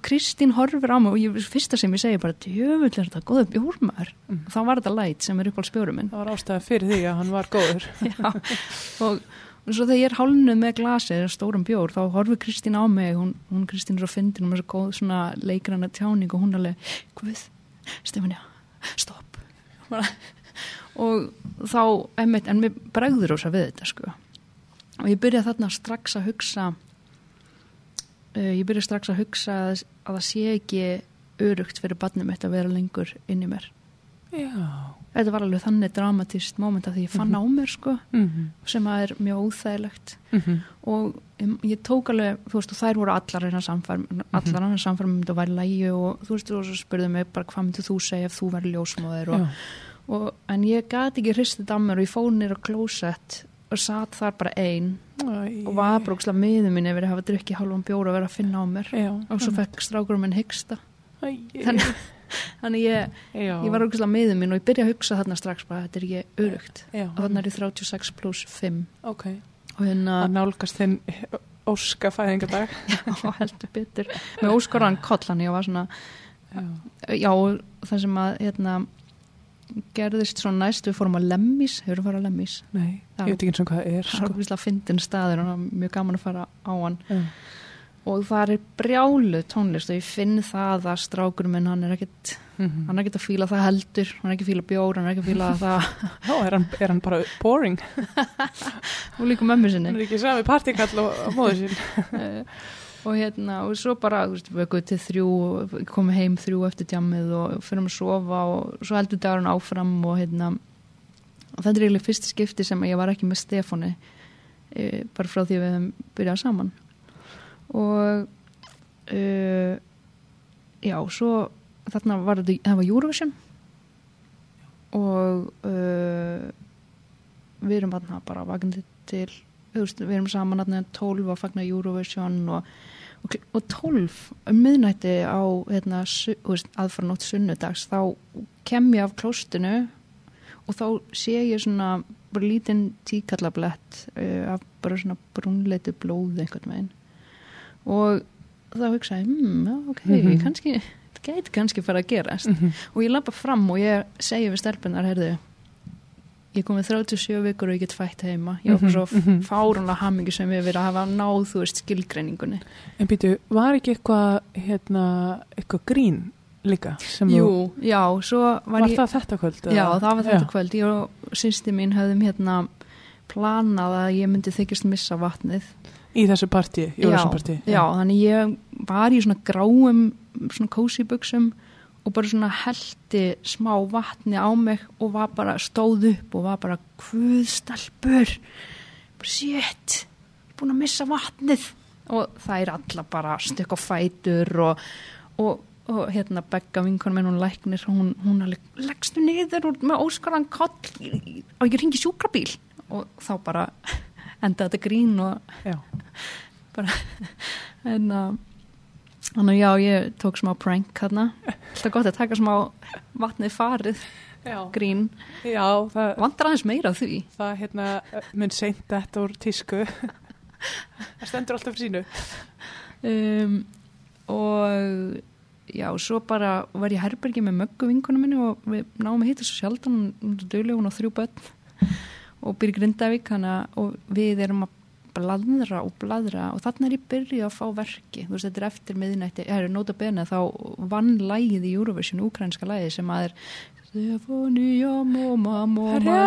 Kristín horfir á mig og ég, fyrsta sem ég segi bara djöfull er þetta góða bjórmaður Mm. þá var þetta læt sem er upp á spjórum minn Það var ástæða fyrir því að hann var góður. Já, og, og svo þegar ég er hálnuð með glasið, stórum bjór, þá horfir Kristín á mig, hún, hún Kristín er svo fyndin og með svo góð svona leikrana tjáning og hún alveg, Guð, Stefania, stopp. Og þá, einmitt, en mér bregður ósa við þetta, sko. Og ég byrja þarna strax að hugsa, ég byrja strax að hugsa að, að það sé ekki örugt fyrir barnum mitt að vera lengur inn í mér. Já. Þetta var alveg þannig dramatist moment að því ég fann Mhm. á mér, sko Mm sem að er mjög óþægilegt -hmm. og um, ég tók alveg, þú veist, og þær voru allar hérna samfærum, allar hann samfærum um þetta væri lægi og þú veist, og svo spurðu mig bara hvað myndir þú segja ef þú væri ljósmóðir og, og, en ég gati ekki hristið að mér og ég fóð nýr á klósett og satt þar bara ein Æ, og var bara ókslega miður mín yfir að hafa drukkið hálfum bjóra og vera að finna á mér Já. og svo fekk strákurum minn hyggsta þannig, þannig ég, ég var ókslega miður mín og ég byrja að hugsa þarna strax bara, þetta er ekki Já. og þarna er ég 36 pluss 5 Ok. og hérna Að nálgast þinn óska fæðingadag. Já, heldur betur með óskoran kollan ég var svona Já. já, það sem að hérna, gerðist svo næst við fórum að Lemmís, hefur þú farið að Lemmís Nei, Já. ég veit ekki eins og hvað það er, það er sko. okkur fyndin staður og það er mjög gaman að fara á hann Já. og það er brjálu tónlist og ég finn það að strákur minn hann er ekkit Mhm. hann er ekkit að fíla það heldur, hann er ekki að fíla bjór hann er ekki að fíla það Já, er hann, er hann bara boring? og líka mömmu sinni Hann er ekki sami partikall og, og móður sín. Og hérna og svo bara þú veist, vökuð til þrjú komið heim þrjú eftir djammið og fyrir að sofa og svo heldur dagurinn áfram og hérna og þetta er eiginlega fyrst skipti sem ég var ekki með Stefáni e, bara frá því að við hefum byrjað saman. Og e, já, svo þarna var þetta, það var Eurovision. Og e, við erum bara vakandi til við erum saman þarna 12 að fagna Eurovision og, og, 12 um miðnætti á hérna, aðfaranótt sunnudags þá kem ég af klóstinu og þá sé ég svona bara lítinn tíkallablett uh, af bara svona brúnleiti blóð einhvern veginn og þá hugsaði, hmm, já, ok, Mhm. kannski þetta gæti kannski fara að gerast Mhm. og ég lappa fram og ég segi við stelpunar, heyrðu ég kom með 37 vikur og ég get fætt heima ég var bara svo Mhm, mhm. fárunlega hamingi sem við verið að hafa náð, þú veist, skilgreiningunni En býtu, var ekki eitthvað, hérna, eitthvað grín líka? Jú, já, svo Þú, var, var ég það þetta kvöld? Já, það var þetta Já. kvöld ég og sýsti mín höfðum hérna planað að ég myndi þykjast missa vatnið Í þessu partí, í þessu partí? já, þannig ég var í svona gráum svona kósi buksum og bara svona heldi smá vatni á mig og var bara stóð upp og var bara hvudstelpur bara shit búin að missa vatnið. Og það er alla bara stykk á fætur og, og, og hérna begga vinkonum minn hún læknir hún, hún alveg leggstu niður og með óskarðan koll og ég ringi sjúkrabíl. Og þá bara enda þetta grín og Já, bara en að þannig já, ég tók smá prank hérna, alltaf gott að taka smá vatnið farið, já, grín. Já það, vantar aðeins meira af því? Það hérna, mun seint þetta úr tísku. það stendur alltaf fyrir sínu. um, og já, svo bara var ég herbergi með möggu vinkunum minni og við náum að hitta svo sjaldan. Hún á þrjú börn og byrja í Grindavík hana, og við erum að bladra og bladra og þannig er ég byrjuð að fá verki þú veist, þetta er eftir miðnætti, ég er nota bene þá vann lægið í Eurovision ukrainska lægið sem að er Stefania, mamma, mamma Herre!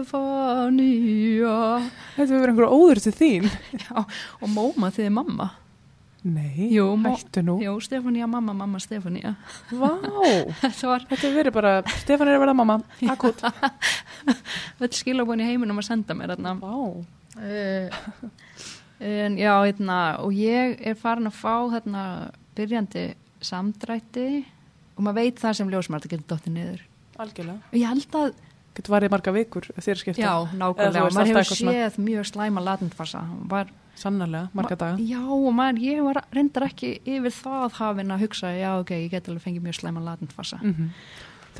Stefania Þetta verður einhverju óður til þín. já, og móma þið er mamma Nei, Jú, hættu nú. Jú, Stefania, mamma, mamma, Stefania Vá, Þetta var þetta verður bara, Stefán er að verða mamma, akut. öll skilabóin í heiminum að senda mér þarna Vá, en já, hérna og ég er farin að fá þarna byrjandi samdrætti og maður veit það sem ljósmart að geta dottið niður algjörlega. og ég held að, Getur varðið marga vikur þér skipta. já, nákvæmlega og maður hefur séð mjög slæma latentfasa var, Sannarlega, marga daga. já, og maður, ég var reyndar ekki yfir það hafinn að hugsa, já, ok, ég get alveg fengið mjög slæma latentfasa Mm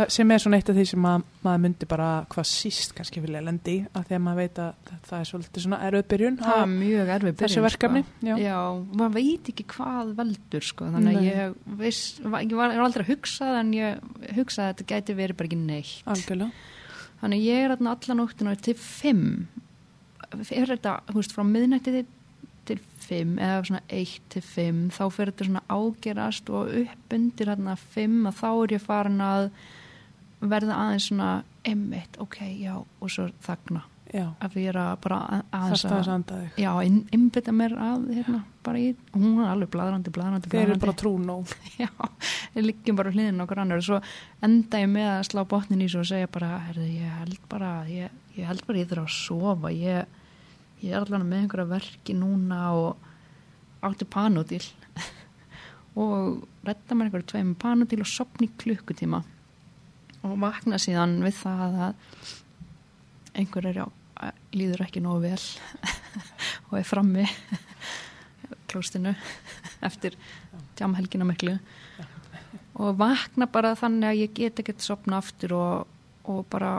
Það sem er svona eitt af því sem að, maður myndi bara hvað síst kannski vilja lendi að því að maður veit að það er svolítið svona erfið byrjun það á er mjög erfið byrjun þessu verkefni. sko. Já. Já, maður veit ekki hvað veldur sko, þannig að ég viss, ég, var, aldrei að hugsa en ég hugsaði að þetta gæti verið bara ekki neitt Algjörlega. þannig ég er þarna alla nóttina til fimm er þetta, þú veist, frá miðnætti til, fimm eða svona eitt til fimm þá fyrir þetta svona ágerast og upp undir þarna fimm að þá er ég farin að verða aðeins svona emmitt, ok, já, og svo þagna. Já, að ég er að bara að- aðeins að já, innbytta mér að hérna, bara í, og hún er alveg bladrandi, bladrandi, Þeir eru bladrandi bara trú nóg. já, við liggjum bara hliðin okkur annar og svo enda ég með að slá botnin í svo og segja bara, herði, ég held bara ég, ég held bara ég þurfa að sofa. Ég, ég er allan með einhverja verki núna og átti panodil og redda mér einhverju tveim panodil og sopni klukkutíma og vakna síðan við það að einhver er já, líður ekki nógu vel og er frammi klóstinu eftir tjámhelgina miklu. Og vakna bara þannig að ég get ekkert sopna aftur og, og bara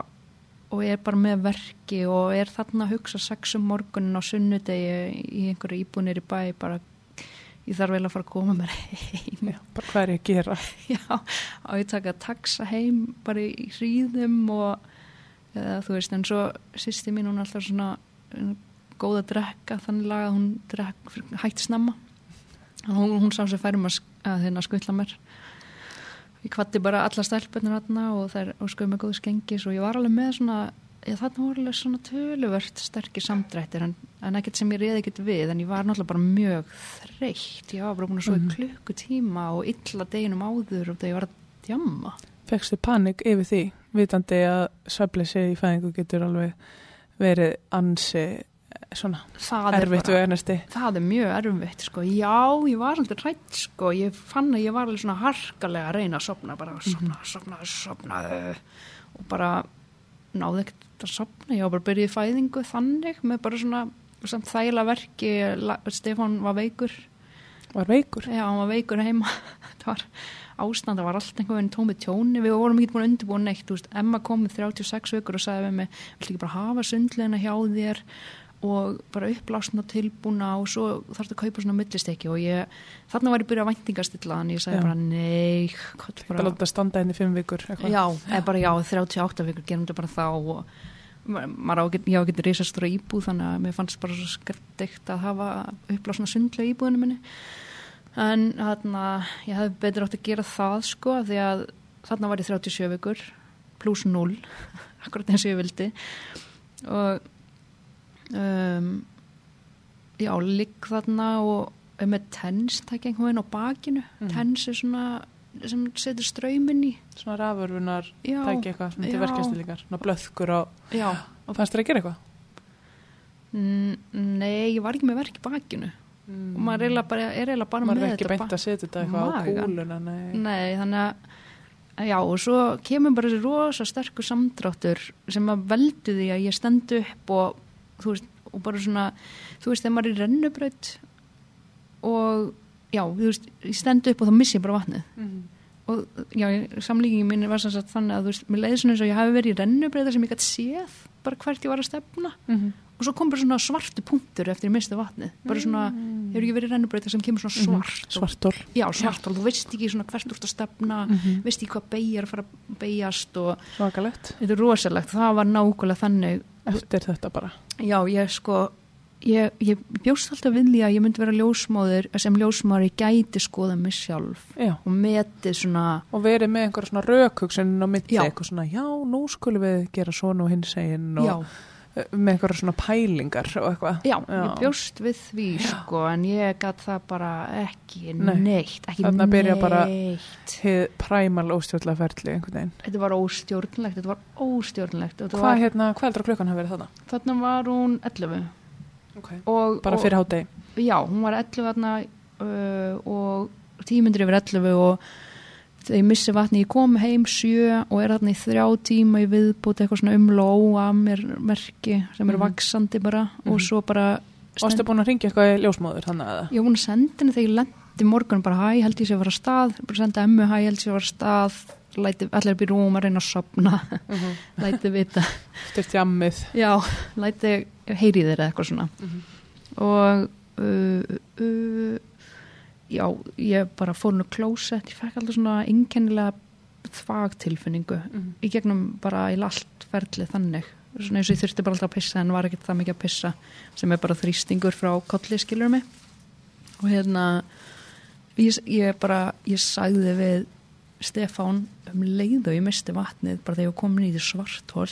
og er bara með verki og er þarna að hugsa sex um morgunin á sunnudegi í einhverju íbúnir í bæ bara ég þarf vel að fara að koma mér heim. Já, bara hvað er ég að gera? já, og ég taka taxa heim bara í hríðum og eða, þú veist, en svo sýsti mín hún er alltaf svona uh, góð að drekka þannig lag að hún drekk, hætti snemma. Hún, hún sá sér færum að, að þeirna skvilla mér. Ég kvatti bara alla stelpunir þarna og og skoði með góðu skengis og ég var alveg með svona ég, þarna voru alveg svona töluvert sterkir samdrættir en, en ekkert sem ég reyði ekkert við en ég var náttúrulega bara mjög þreytt ég var bara búin að svo í Mhm. klukkutíma og illa deginum áður og þegar ég var að djamma Fekstu panik yfir því, vitandi að svefleysi í fæðingu getur alveg verið ansi eh, svona það er, erfitt og ernesti. það er mjög erfitt sko. já, ég var svolítið rætt sko. ég fann að ég var alveg svona harkalega að reyna að sopna bara sopna, sopna, sopna og bara náði ekkert að sopna ég var bara byrjuð í fæðingu þannig með bara svona samt þægilega verki. Stefán var veikur. Var veikur? já, hann var veikur heima. Það var ástand, það var allt einhvern veginn tómið tjóni. Við vorum ekki búin að undirbúa neitt þú veist, Emma kom með 36 vikur og sagði við mig viltu ekki bara hafa sundleina hjá þér og bara upplásna tilbúna og svo þarfst að kaupa svona millisteki og ég, þarna var ég byrjað að væntingastilla en ég sagði Já. bara nei hvað Bara bara, láta standa henni fimm vikur. eitthvað. já, eða bara já, 38 vikur gerum þetta bara þá og ma- maður á að geta, ég á að geta risastóra íbúð þannig að mér fannst bara svo skrættegt að hafa upplásna sundlega íbúðinu minni en þarna ég hefði betur átt að gera það sko því að þarna var ég 37 vikur pluss 0 akkurat eins og ég vildi og um, já, ligg þarna og er með tens takk einhvern veginn á bakinu Mhm. tens er svona sem setur ströymin í svona rafurfunar já, tæki eitthvað svona til verkefstilíkar svona blöðkur á, já. og fannst þér að gera eitthvað? Nei, ég var ekki með verk í bakinu Mm. og maður er eiginlega bara, er maður er ekki beint að setja þetta eitthvað á kúluna nei. Nei, þannig að já, og svo kemur bara þessi rosa sterkur samdráttur sem að veldu því að ég stend upp og þú veist, og bara svona þú veist, þegar maður er í rennubraut og já, þú veist ég stend upp og þá missi ég bara vatnið Mm. og já, samlíkingin mín var sem sagt þannig að þú veist, mér leiði svona eins og ég hafi verið í rennubrauta sem ég gæti séð bara hvert ég var að stefna Mhm. og svo kom bara svona svartu punktur eftir ég misti vatnið bara svona, hefur ekki verið í rennubrauta sem kemur svona Mhm. svart og, svartól já, svart og þú veist ekki svona hvert úr að stefna Mhm. veist ekki hvað beigjar fara að beigjast og svakalegt þetta er rosalegt, það var nákvæmlega þannig eftir þetta bara já, ég sko ég, ég bjóst alltaf því að ég myndi vera ljósmóður sem ljósmóður ég gæti skoða mig sjálf já. og metið svona og verið með einhver svona rökhugsun milli Já. eitthvað svona, já, nú skulum við gera svona og hins eginn og já, með einhver svona pælingar og eitthvað já, Já. ég bjóst við því sko, en ég gæt það bara ekki Nei. neitt ekki Þarna byrja bara- neitt præmal óstjórnlega ferli einhvern veginn þetta var óstjórnlegt, þetta var óstjórnlegt hvað var, hérna, hvað heldur að klukkan hafi verið þarna? þarna var hún 11 Okay. og, bara fyrir hátegi já, hún var 11 þarna uh, og tímyndir yfir 11 og þegar ég missi vatni, ég kom heim sjö og er þarna í þrjá tíma í viðbúti eitthvað svona umló að mér merki sem eru Mhm. vaksandi bara Mhm. og svo bara Varstu búin að ringja eitthvað í ljósmóður þannig að ég var búin að senda henni þegar ég lendi morgun bara hæ, held ég sé að fara að stað. Bara senda emmu hæ, held ég sé að fara að stað. Læti allir upp í rúm að reyna að sopna Mhm. læti vita, eftir tjammið já, læti heyri eða eitthvað svona. Og uh, uh, já, ég bara fór nú klósett, ég fekk alltaf svona einkennilega þvagtilfinningu í gegnum bara í allt ferlið þannig. Svona eins og ég þurfti bara alltaf að pissa en var ekkert það mikið að pissa sem er bara þrýstingur frá kolli skilur mig. Og hérna ég, ég bara, ég sagði við Stefán um leið og ég misti vatnið bara þegar ég var komin í því svarthól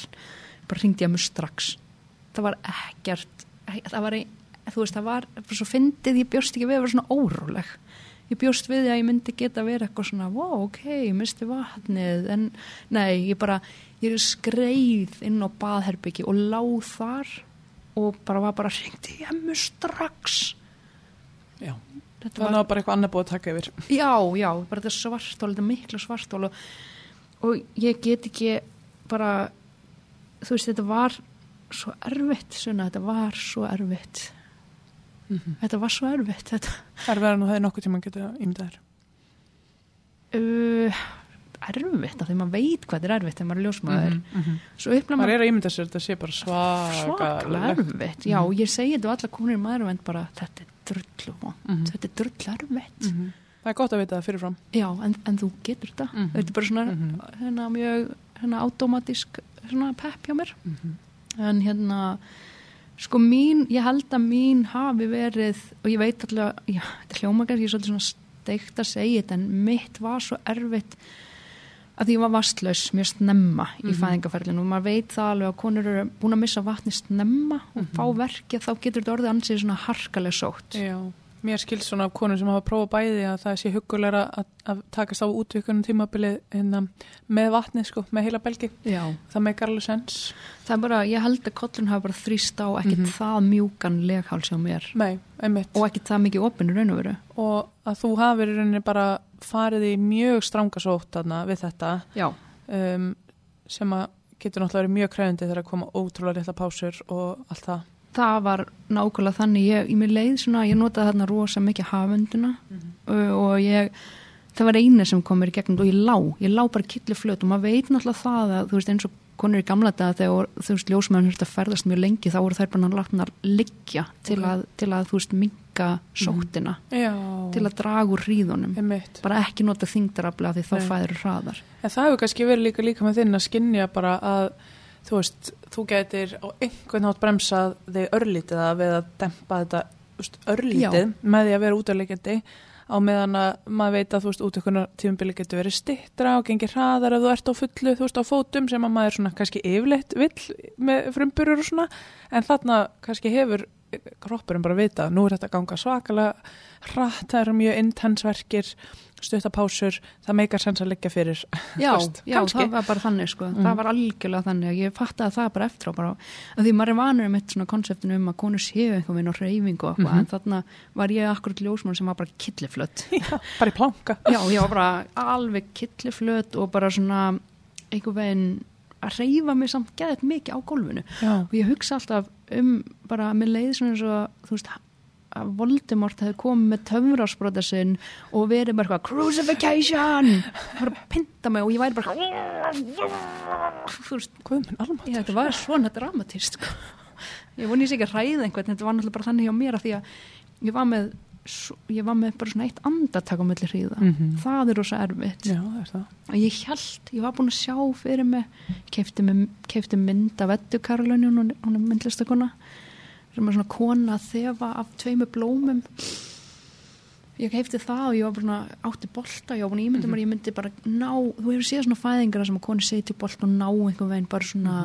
bara ringdi ég að mér strax. Það var ekkert það var, þú veist, það var svo fyndið, ég bjóst ekki við að vera svona óróleg ég bjóst við því að ég myndi geta verið eitthvað svona, wow, ok, ég misti vatnið en nei, ég bara ég skreið inn á baðherbyggi og láð þar og bara var bara hringt í emmu strax Já. Þetta að bara eitthvað annað búið að taka yfir Já, já, bara þetta svartól, þetta mikla svartól og, og ég get ekki bara, þú veist, þetta var svo erfitt, svona, þetta var svo erfitt. Þetta var svo erfitt, þetta. er verið nú þegar nokkuð tíma geta ímyndað þér Uh, erfitt, því maður veit hvað þetta er erfitt þegar maður er ljósmaður. mm -hmm. Maður maður er að ímynda sér þetta sé bara svaklega svakalegt erfitt. Já, Mhm. ég segi þetta og alla konur í maður en bara, þetta er drullu vond, Mhm. þetta er drullu erfitt. Mhm. það er gott að vita það fyrirfram Já, en, en þú getur þetta. Mhm. Þetta er bara svona, hérna, mjög, hérna, automatísk, svona pepp hjá mér. en hérna sko mín, ég held að mín hafi verið, og ég veit alltaf já, þetta hljóma kannski svolítið svona steikt að segja þetta, en mitt var svo erfitt að því ég var vastlaus mjög snemma í Mhm. fæðingaferlinu og maður veit það alveg að konur eru búin að missa vatni snemma og Mhm. fá verkið, þá getur þetta orðið ansið svona harkaleg sótt Já, mér skilst svona af konur sem hafa prófað bæði að það sé huggulegra að, að takast á útvikunum tímabilið hérna, með vatnið sko, með heila belgi. Já. það meikar alveg sens það er bara, ég held að kollun hafa bara þrýst á ekkit Mhm. það mjúkan legháls hjá mér. Nei, einmitt. Og ekkit það mikið opinu raun og veru. Og að þú hafir í rauninni bara farið í mjög strangasótt við þetta um, sem að getur náttúrulega verið mjög kræfindi þegar að koma ótrúlega litla pásur og allt það það var nákvæmlega þannig. Ég, ég mér leið svona, ég notaði þarna rosa mikið hafunduna uh, og ég það var eina sem kom mér í gegnum og ég lá, ég lá bara killu flöt og maður veit náttúrulega það að þú veist eins og konur í gamla daga þegar þú veist ljósmæðan hurft að ferðast mjög lengi þá voru þær bara látnar liggja til, Ok. að, til að þú veist minka sóttina. Já, til að draga úr hríðunum. Einmitt. Bara ekki nota þingdarafla því þá Nei. fæður hraðar. En það hefur kannski verið líka líka með þinn að að þú veist, þú getur á einhvern nátt bremsað þig örlítið að við að dempa þetta veist, örlítið með því að vera útalegjandi á meðan að maður veit að þú veist útökunar tímubili getur verið stittra og gengir hraðar ef þú ert á fullu, þú veist á fótum sem að maður svona kannski yfirleitt vill með frumburur og svona en þarna kannski hefur kroppurum bara vita, nú er þetta að ganga svakalega hratt, það eru mjög intensverkir, stuttapásur það meikar sens að leggja fyrir. Já, já það var bara þannig sko. Mm. það var algjörlega þannig ég fattaði það bara eftir á bara, að því maður er vanur um eitt svona konseptinu um að konur séu einhvern veginn og reyfingu og eitthvað, Mhm. en þarna var ég akkurat ljósmann sem var bara killiflött Já, bara í planka. Já, ég var bara alveg killiflött og bara svona einhvern veginn að reyfa mig samt geðið mikið á gólfinu. Já, og ég hugsa alltaf um bara með leið svona eins og þú veist að Voldemort hefði komið með töfrásbrota sinn og verið bara eitthvað crucifixion! Bara pinta mig og ég væri bara þú veist, ég, þetta var svona dramatist sko. ég voni ég sé ekki að ræða einhvern þetta var náttúrulega bara þannig hjá mér að því að ég var með, ég var með bara svona eitt andartak á milli hríða. Mhm. það er rosa erfitt. Já, er það. Og ég held, ég var búin að sjá fyrir mig keifti, mig, keifti mynd af Eddu er- hún er myndlistakona sem er svona kona að þefa af tveimu blómum. Ég keifti það og ég var bara átti bolta, ég var búin að ímynda mér ég myndi bara ná, þú hefur séð svona fæðingar sem að koni seti bolta og ná einhvern veginn bara svona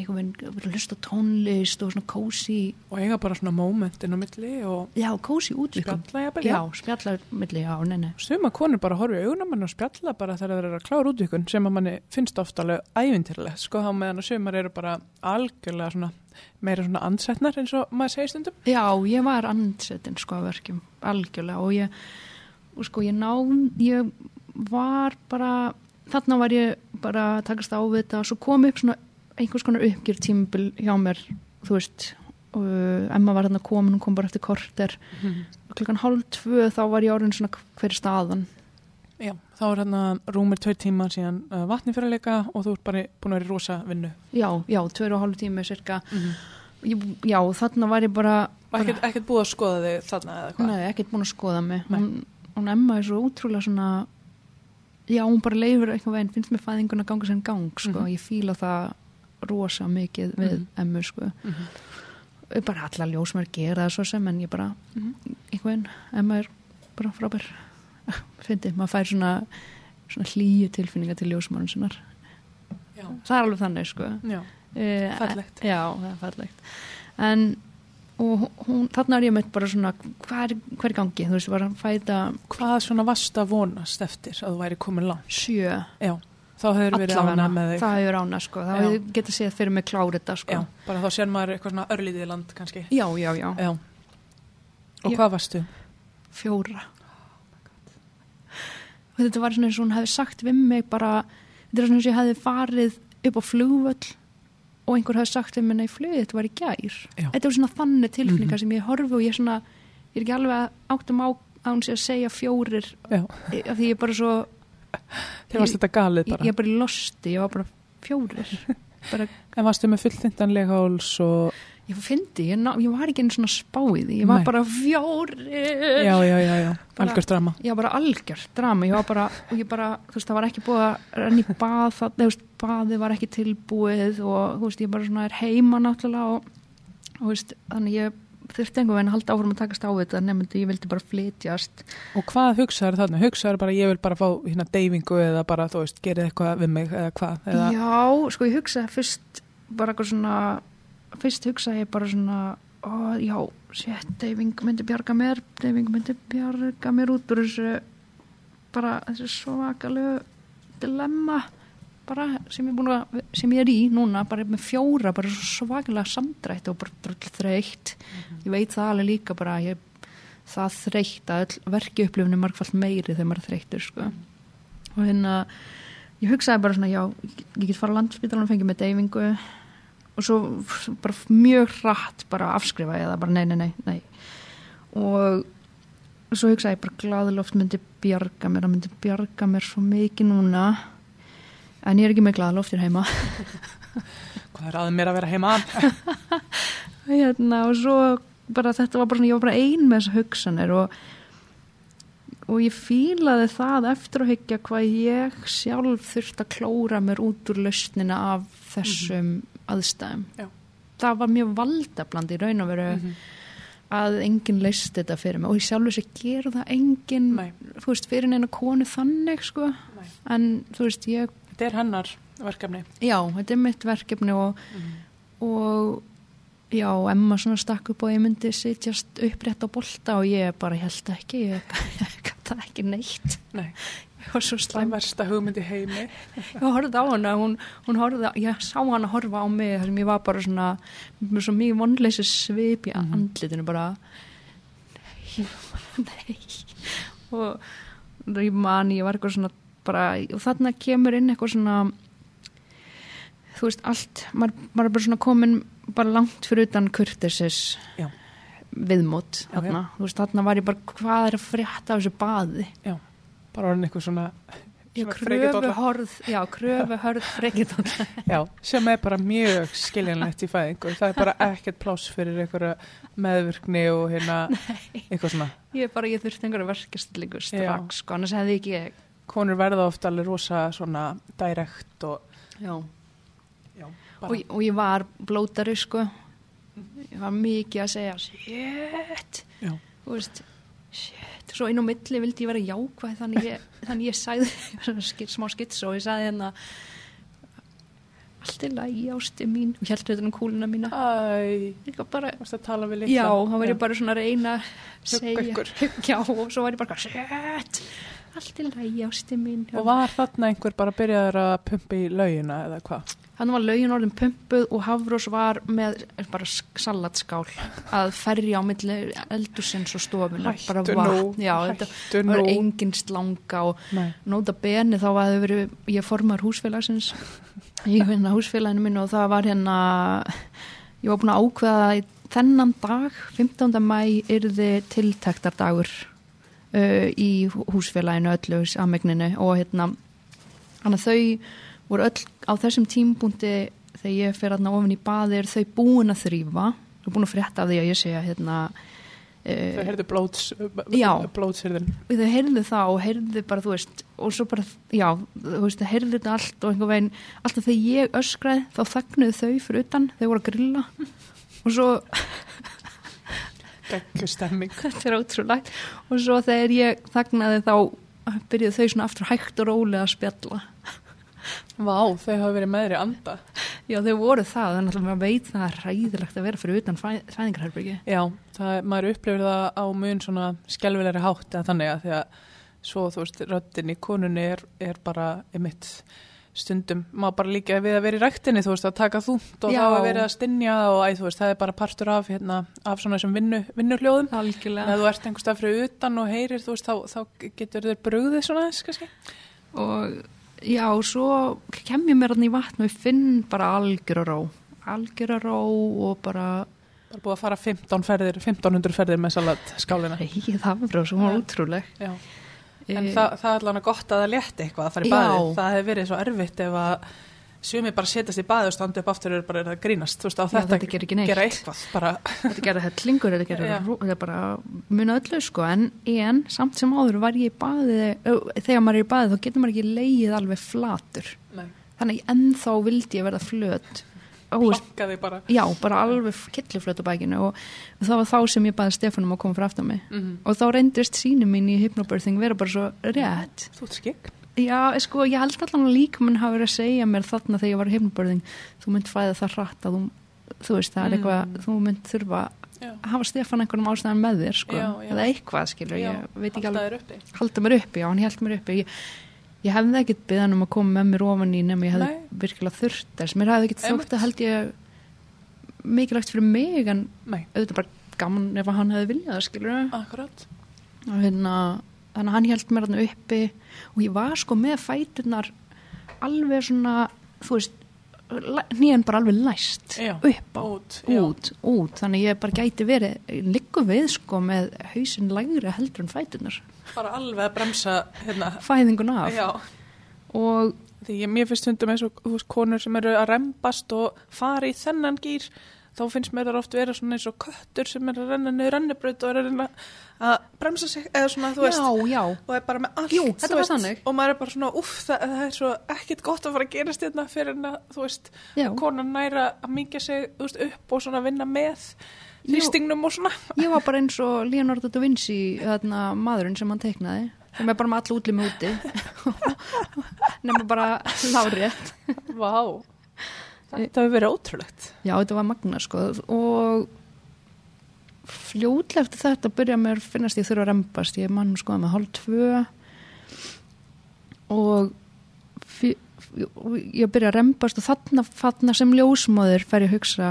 einhvern veginn, hlusta tónlist og svona kósi, og eiga bara svona moment inn á milli og já, kósi útvikun jafnvel, já, spjalla milli, já, nei, nei. Suma konur bara horfi í augunum mann og spjalla bara þegar þeir eru að klára útvíkun sem að manni finnst ofta alveg ævintýrlega sko þá meðan að sumar eru bara algjörlega svona meira svona ansetnar eins og maður segir stundum. Já, ég var ansettin sko að verkjum, algjörlega. Og ég, og sko ég ná, ég var bara, þarna var ég bara að takast á við þetta og svo kom upp svona einhvers konar uppgjör tímabil hjá mér, þú veist, og Emma var þarna komin, hún kom bara eftir korter og klukkan hálf tvö þá var ég orðin svona hver er staðan. Já, þá er hérna rúmir tveir tíma síðan uh, vatni fyrir að leika og þú ert bara búin að vera í rosa vinnu Já, já, tveir og hálf tími cirka. Ég, já, þarna var ég bara, og ekkert, ekkert búið að skoða þig þarna eða hvað Nei, ekkert búin að skoða mig hún, hún Emma er svo útrúlega svona já, hún bara leifur eitthvað veginn finnst mér fæðingun að ganga sem gang sko. Mhm. ég fíla það rosa mikið við Mhm. Emmu sko. Mhm. bara allar ljós mér gera það svo sem en ég bara, Mhm. eitthvað veginn Emma er bara frábær fyndi, maður fær svona, svona hlýju tilfinninga til ljósmárun sinnar Já, það er alveg þannig sko já, Eh, Fallegt. Já, það er fallegt En og hún, þarna er ég meitt bara svona er, hver er gangi, þú veist, að fæta hvað svona varst að vonast eftir að þú væri komin langt sjö Já, þá hefur verið ána með þig það hefur ána sko, þá hefur ég getað séð fyrir mig þetta sko bara þá sér maður eitthvað svona örlítið land kannski já, já, já. Já Og Já. hvað varstu? fjóra og þetta var svona eins og hún hefði sagt við mig bara, þetta er svona eins og ég hefði farið upp á flugvöll og einhver hefði sagt við mig, nei flugið þetta var í gær Já. þetta var svona þannig tilfinningar Mhm. sem ég horfi og ég svona, ég er ekki alveg áttum á að hún sé að segja fjórir af því ég er bara svo þér varst þetta galið ég, bara. Ég er bara losti, ég var bara fjórir. Bara, En varstu með fulltindanlega háls og ég fyndi, ég, ég var ekki einu svona spáið, ég var Nei. bara fjórir. Já, já, já, já, algjörst drama. Ég var bara algjört drama, ég var bara og ég bara, þú veist, það var ekki búið að renna í bað, það, þú veist, baðið var ekki tilbúið og þú veist, ég bara svona er heima náttúrulega og, og þú veist, þannig ég þurfti einhvern veginn að halda áfram að takast á þetta nefndu, ég vildi bara flytjast Og hvað hugsaður þarna? Hugsaður bara ég vil bara fá hérna deyfingu eða bara, þú veist, gerið eitthvað við mig eða hvað? Eða, já, sko ég hugsaði fyrst bara eitthvað svona fyrst hugsaði ég bara svona ó, já, shit, deyfing myndi bjarga mér deyfing myndi bjarga mér út úr þessu bara þessu svakalegu dilemma bara sem ég, að, sem ég er í núna bara með fjóra, bara svo svakalega samdrætt og bara drull þreytt ég veit það alveg líka bara ég það þreytt að verki upplifinu margfald meiri þegar maður þreyttur sko. og hérna ég hugsaði bara svona, já, ég get fara á landspítalan og fengið með deyfingu og svo bara mjög hratt bara afskrifa ég það, bara nei, nei, nei, nei. og svo hugsaði ég bara glaðloft myndi bjarga mér, það myndi bjarga mér svo mikið núna en ég er ekki með glaðloftir heima hvað er að mér að vera heima? hérna, og svo bara þetta var bara svona, ég var bara ein með þessar hugsanir og og ég fílaði það eftir að hyggja hvað ég sjálf þurft að klóra mér út úr lausnina af þessum aðstæðum Já. það var mjög valdabland í raun og veru Mhm. að enginn leist þetta fyrir mig og ég sjálfur sér gera það enginn Nei. þú veist, fyrir neina konu þannig sko, Nei. en þú veist, ég Þetta er hennar verkefni já, þetta er mitt verkefni og, Mhm. og já, Emma svona stakk upp og ég myndi sitjast upprétt á bolta og ég bara held ekki, ég gæti það ekki neitt. Nei, Ég var svo það slæm. versta hugmynd í heimi. Ég horfði á hana, hún, hún horfði, ég sá hana horfa á mig þar sem ég var bara svona, með svo mikið vonleysi svip í Mhm. andlitinu bara, nei, nei. Og ég man, ég var eitthvað svona bara, og þarna kemur inn eitthvað svona, þú veist, allt, maður, maður er bara svona komin bara langt fyrir utan kurtisis Já. viðmót, Já, þarna, þú veist, þarna var ég bara, hvað er að frétta af þessu baði? Bara orðin eitthvað svona, Já, svona kröfu frekjudólla. hörð, já, kröfu hörð frekjudólla. Já, sem er bara mjög skiljanlegt í fæðingu. Það er bara ekkert pláss fyrir einhverja meðvirkni og hérna eitthvað svona. Ég bara, ég þurfti einhverja verkestillingu Já. strax, sko, annars hefði ekki ég, Konur verða ofta alveg rosa svona direkt og já, já, og, og ég var blótari, sko, ég var mikið að segja, shit, veist, shit, svo inn á milli vildi ég vera jákvæð, þannig ég, þannig ég skit, smá skits og ég sagði hérna, allt er lagi ásti mín, og heldur þetta um kúluna mína, æ, bara, að. Já, þá var ég bara svona að reyna að segja, já, og svo var ég bara, shit, allt er lægi ásti mín. Og var þarna einhver bara byrjaður að pumpa í laugina eða hvað? Þannig var laugin orðin pumpuð og Hafrós var með bara sk- salatskál að ferja á milli eldursins og stofunar. bara vatn. Já, þetta var engin slanga og Nei, nota beni þá var það verið, ég formar húsfélagsins, ég finna húsfélaginu minn og það var hérna, ég var búin að ákveða í þennan dag, 15. mæ, yrði tiltektardagur uh, í hú- húsfélaginu öllu samegninu og hérna, hann að þau voru öll á þessum tímbúndi þegar ég fer hérna ofin í baði er þau búin að þrýfa, þau búin að frétta af því að ég segja hérna, þau uh, heyrðu blóts, Já. blótshyrðin. þau heyrðu það og heyrðu bara, þú veist, og svo bara, já, þú veist, þau heyrðu þetta allt og einhver veginn, alltaf þegar ég öskraði, þá þagnuðu þau fyrir utan, þau voru að grilla og svo, Gekku stemming. þetta er ótrúlægt, og svo þegar ég þagnaði þá byrjuðu þau svona aftur hægt og rólega að spjalla. Vá, þau hafa verið meðri anda. Já, þau voru það, þannig að maður veit það er ræðilegt að vera fyrir utan fæ, fæðingarherbyggi. Já, það, maður upplifir það á mun svona skelvilegri hátt eða þannig að því að svo þú veist, röddin í konunni er, er bara einmitt stundum, maður bara líka við að vera í ræktinni, þú veist, að taka þúnt og Já. þá að vera að stinja og æ, veist, það er bara partur af, hérna, af svona þessum vinnu, vinnuhljóðum. Algjörlega. Ef þú ert einhvers stað fyrir utan og heyrir, veist, þá, þá getur þér brugðið svona kannski. og já, svo kem ég mér hann í vatn og ég finn bara algjör að ró algjör að ró og bara Bara búið að fara 15 ferðir, 1500 ferðir með salat skálina. reyð það frá svo var Ja. ótrúleg Já. En Eh, það, það er alveg gott að það létti eitthvað að fara í Já. baðið. Það hefur verið svo erfitt ef að sumi bara setjast í baðið og standa upp aftur og bara að grínast. Þú veist, á Já, þetta, þetta neitt. gera eitthvað. Bara, þetta gerði hellingur þetta ró- þetta er bara muna öllu sko en, en samt sem áður var ég í baði þegar maður er í baði þá getur maður ekki leið alveg flatur nei, þannig ennþá vildi ég verða flöt plakkaði bara. já, bara alveg killiflöt á bækinu og, það var þá sem ég baði Stefanum að koma fyrir aftan mig Mm og þá reyndist síni mín í hypnobirthing vera bara svo rétt Þú ert skikk. já, sko, ég held allan að líkamann hafa verið að segja mér þarna þegar ég var í hypnobirthing þú mynd fæða það hratt að þú þú veist, það er Mm. eitthvað, þú mynd þurfa Já, að hafa Stefán einhverjum ástæðan með þér sko, Já, já. eða eitthvað skilur, ég veit ekki alveg halda mér uppi, já, hann held mér uppi ég, ég hefði ekkert byggðan um að koma með mér ofan í nema ég hefði Nei. virkilega þurft þess, mér hefði ekkert þótt að held ég mikilvægt fyrir mig en Nei, auðvitað bara gaman ef hann hefði viljað það skilur akkurat. og hérna, þannig að hann held mér hann uppi og ég var sko með fæturnar alveg svona þú veist, nýjan bara alveg læst Já, upp á. Út, út, út, þannig ég bara gæti verið liggum við sko með hausin lægri heldur en fætunar Bara alveg að bremsa, hérna, fæðingun af? Já. og Því ég, mér finnst stundum eins og veist, konur sem eru að rembast og fara í þennan gýr, þá finnst mér það oft vera svona eins og köttur sem er að renna niður rennibraut og er að bremsa sig, eða svona, þú veist, já, já, og er bara með allt, Jú, þetta þannig. og maður er bara svona, uff, það, það er svo ekkit gott að fara að gerast hérna fyrir að, þú veist, konan næra að mingja sig, veist, upp og svona vinna með Jú. þrýstingnum og svona. ég var bara eins og Leonardo da Vinci þarna, maðurinn sem hann teiknaði sem er bara með all útlimi úti nema bara lárið Vá. Þetta hefur verið ótrúlegt. Já, þetta var magna sko og fljótlega eftir þetta byrja mér finnast ég þurfa að rempast ég mann sko með hálf tvö og ég byrja að rempast og þarna, þarna sem ljósmóður fer ég að hugsa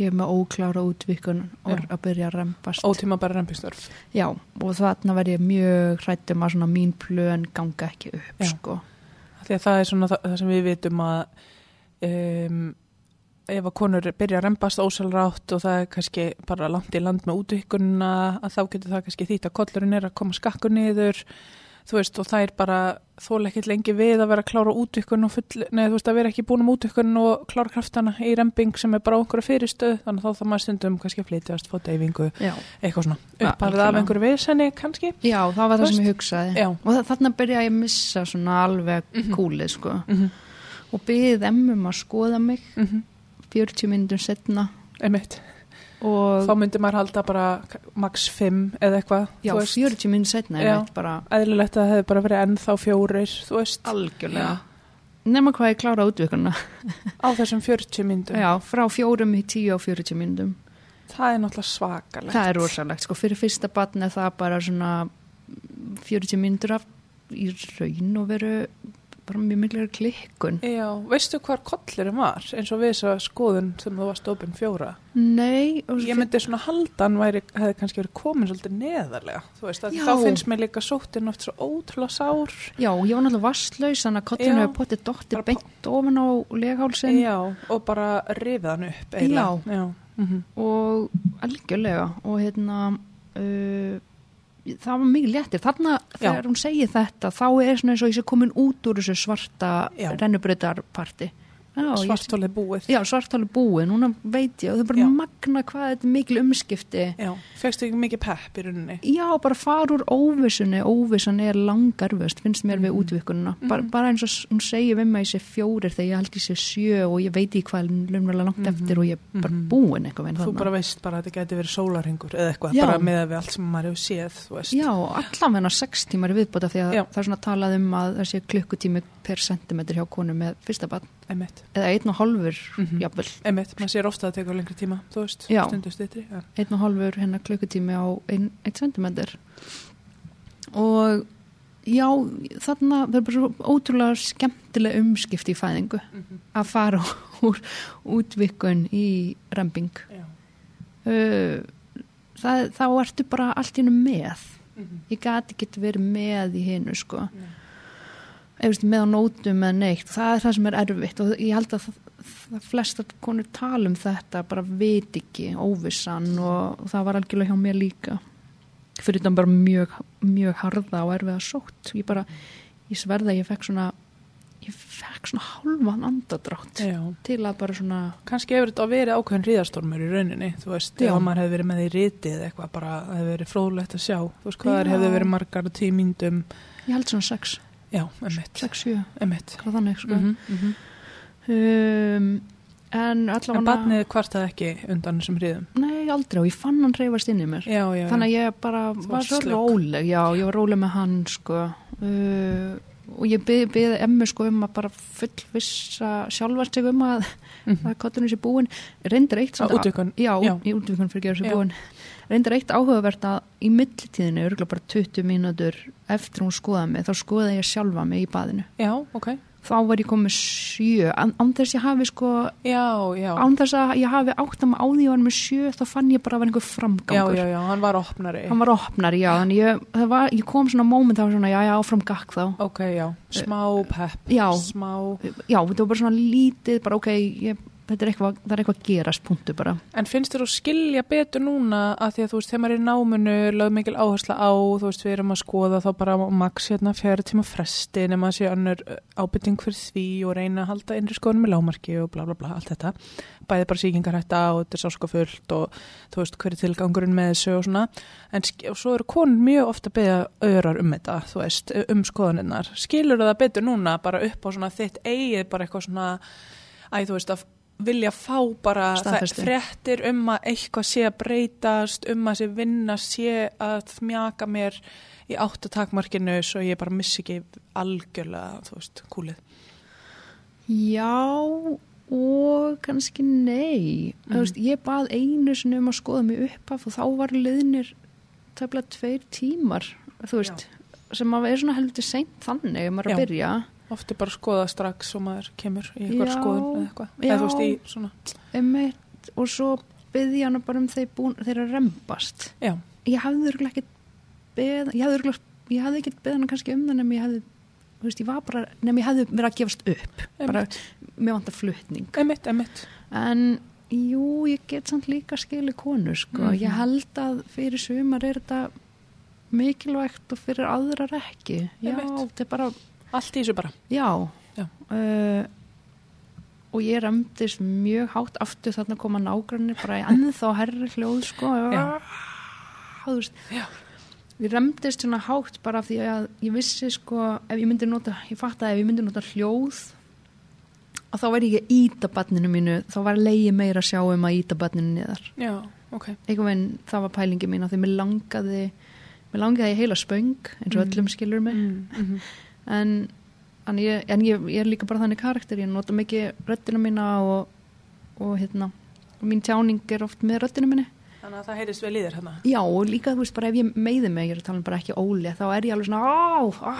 ég er með óklára útvikun og að byrja að rempast Ótíma bara rempistörf. Já, og þarna verð ég mjög hrættum að svona mín plön ganga ekki upp sko. Það er svona það, það sem við vitum að um, ef að konur byrja að rempast ósælrátt og það er kannski bara langt í land með útvikkunna að þá getur það kannski þýtt að kollurinn er að koma skakkur niður þú veist og það er bara þóla ekkert lengi við að vera að klára útvikkun og full, neða þú veist að vera ekki búin um útvikkun og klára kraftana í remping sem er bara okkur fyrirstöð þannig að þá það maður stundum kannski að flytjast, fá deyfingu, Já, eitthvað svona. Ja, upphafið af einhverju viðsenni kannski. Já það var það sem ég hugsaði. Já. og þa- þarna byrja ég að missa svona alveg Mhm. kúlið sko. Mm -hmm. og byggði þeim um að skoða mig Mm 40 minnum setna einmitt. og þá myndi maður halda bara max 5 eða eitthvað já, þú veist. 40 minnum setna Já. eðlilegt að það hefði bara verið ennþá fjórir algjörlega. Nema hvað ég klára útvikuna á þessum 40 myndum já, frá fjórum í 10 og 40 minnum það er náttúrulega svakalegt. Það er rosalegt, sko, fyrir fyrsta batn er það bara svona 40 myndur af í raun og veru bara mjög miklu klikkun Já, veistu hvar kollurinn var eins og við þess að skoðun sem þú varst opinn fjóra nei, ég myndi svona haldan væri, hefði kannski verið komin svolítið neðarlega þú veist, að Já. þá finnst mér líka sóttin oft svo ótrúlega sár já, ég var náttúrulega vastlaus þannig að Já. hefur potið dottir Bara beint ofan á leghálsin Já, og bara rifið hann upp eiginlega. Já. Mm og algjörlega og hérna uh, það var mikið léttir. Þarna Já. þegar hún segir þetta þá er svona eins og ég sé komin út úr þessu svarta rennubreytarparti Svartólið búið Já, svartáli búið, núna veit ég og er bara Já. magna hvað þetta er mikil umskipti Já, fegstu ekki mikið pepp í rauninni Já, bara fara úr óvissunni óvissan er langarvöst, finnst mér við Mhm. útvikununa bara, Mhm. bara eins og hún segir við mig að ég sé fjórir þegar ég held ég sé sjö og ég veit í hvað lumlega langt Mhm. eftir og ég er bara Mhm. búin eitthvað Þú þarna. bara veist bara að þetta geti verið sólarhingur eða eitthvað, bara með við allt sem maður hefur séð. Já, allan Einmitt, eða einn og hálfur, Mhm. jafnvel einmitt, maður sér ofta að það tekur lengri tíma, þú veist, Já. stundu styttri. Ja. einn og hálfur hennar klukkutími á einn ein sentimetr og já, þarna er bara svo ótrúlega skemmtileg umskipti í fæðingu að fara úr útvikun í remping uh, þá ertu bara allt í hennu með Mhm. ég gati ekki verið með í hinu sko Nei. Veist, með á nótum eða neitt. Það er það sem er erfitt og ég held að flestar konur tala um þetta bara veit ekki óvissan og, og það var algjörlega hjá mér líka. Fyrir þetta bara mjög, mjög harða og erfiða sótt. Ég bara, ég sverða að ég fekk svona ég fekk svona hálfan andadrátt Já. til að bara svona Kanski hefur þetta verið ákveðin ríðastormur í rauninni, þú veist, ef maður hefði verið með í rítið eitthvað, bara það hefði verið fróðlegt að sjá, þú veist, hvað það hefði verið margar tímyndum, ég held svona 6, já, emitt, 6-7 emitt. hvað þannig sko Mm -hmm. um, en allavega En barnið kvartaði ekki undan þessum hríðum. nei aldrei og ég fann hann reyfast inn í mér Já, já, þannig að ég bara Þú var svo róleg já, ég var róleg með hann sko uh, og ég byði byð emmi sko um að bara fullvissa sjálfar sig um að mm það er kottinu sér búin reyndar eitt Á að- útvikun. já, Já. í útvikun fyrir gerur sér Já. búin reyndar eitt áhugavert að í millitíðinu örgulega bara 20 mínútur eftir hún skoðaði mig, þá skoðaði ég sjálfa mig í baðinu Já, ok. þá var ég komið sjö án, án þess ég hafi sko Já, já. án þess að ég hafi átt að maður á því að ég var með sjö þá fann ég bara að vera einhver Já, framgangur já, já, hann var opnari. hann var opnari, já, þannig ég, var, ég kom svona moment, það var svona, já, já, áfram gakk þá Ok, já, smá pepp, já, smá... já, þetta var bara svona lítið bara, ok, ég, þetta er eitthvað það er eitthvað að gerast, punktu bara En finnst þér að skilja betur núna að því að þú veist, þegar maður er í náminu, lögð mikil áhersla á, þú veist, við erum að skoða þá bara max hérna fjara tíma fresti nema að sé önnur ábyrting fyrir því og reyna að halda innri skoðunum með lámarki og bla bla bla, allt þetta. Bæði bara síkingarhætta og þetta er sáskafullt og þú veist, hver er tilgangurinn með þessu og svona. En og svo eru konur mjög ofta beða öðrar um um æ, þú veist, að vilja fá bara fréttir um að eitthvað sé að breytast, um að sé vinna sé að þmjaka mér í áttatakmarkinu svo ég bara missi ekki algjörlega, þú veist, kúlið. já, og kannski nei mm. veist, ég bað einu sinni um að skoða mig upp af og þá var liðnir tefla tveir tímar þú veist, sem að er svona heldur seint þannig Já. að byrja Ofti bara skoða strax og maður kemur í eitthvað skoðun eða eitthvað. Eða þú veist í svona, einmitt, og svo byði hann bara um þeir búin, þeir að rembast. Já, ég hafði örgulega ekki beð, ég hafði örgulega ég hafði ekki beð hann kannski um það nema ég hafði þú veist, ég var bara, nema ég hafði verið að gefast upp. Bara, einmitt, mér vantar flutning. Einmitt, einmitt. en jú, ég get samt líka skili konu, sko, Mhm. ég held að fyrir sumar er þetta mikilvægt og fyrir aðrar ekki. Já, þetta er bara Allt í þessu bara. já, Já. Uh, og ég remdist mjög hátt aftur þarna koma nágrannir bara ennþá herri hljóð sko ég remdist svona hátt bara af því að ég vissi sko ef ég myndi nota, ég fatt að ef ég myndi nota hljóð að þá væri ég að íta barninu mínu, þá var leiði meira að sjá um að íta barninu niðar Já, ok. einhvern veginn, það var pælingi mín af því mér langaði mér langaði í heila spöng eins og Mm. öllum skilur mig Mm, mm en, en, ég, en ég, ég er líka bara þannig karakter, ég nota mikið röddina mína og, og hérna og mín tjáning er oft með röddina minni Þannig að það heyrist vel í þér hérna. já og líka þú veist bara ef ég meiði mig ég er að tala um bara ekki óli, þá er ég alveg svona á, á,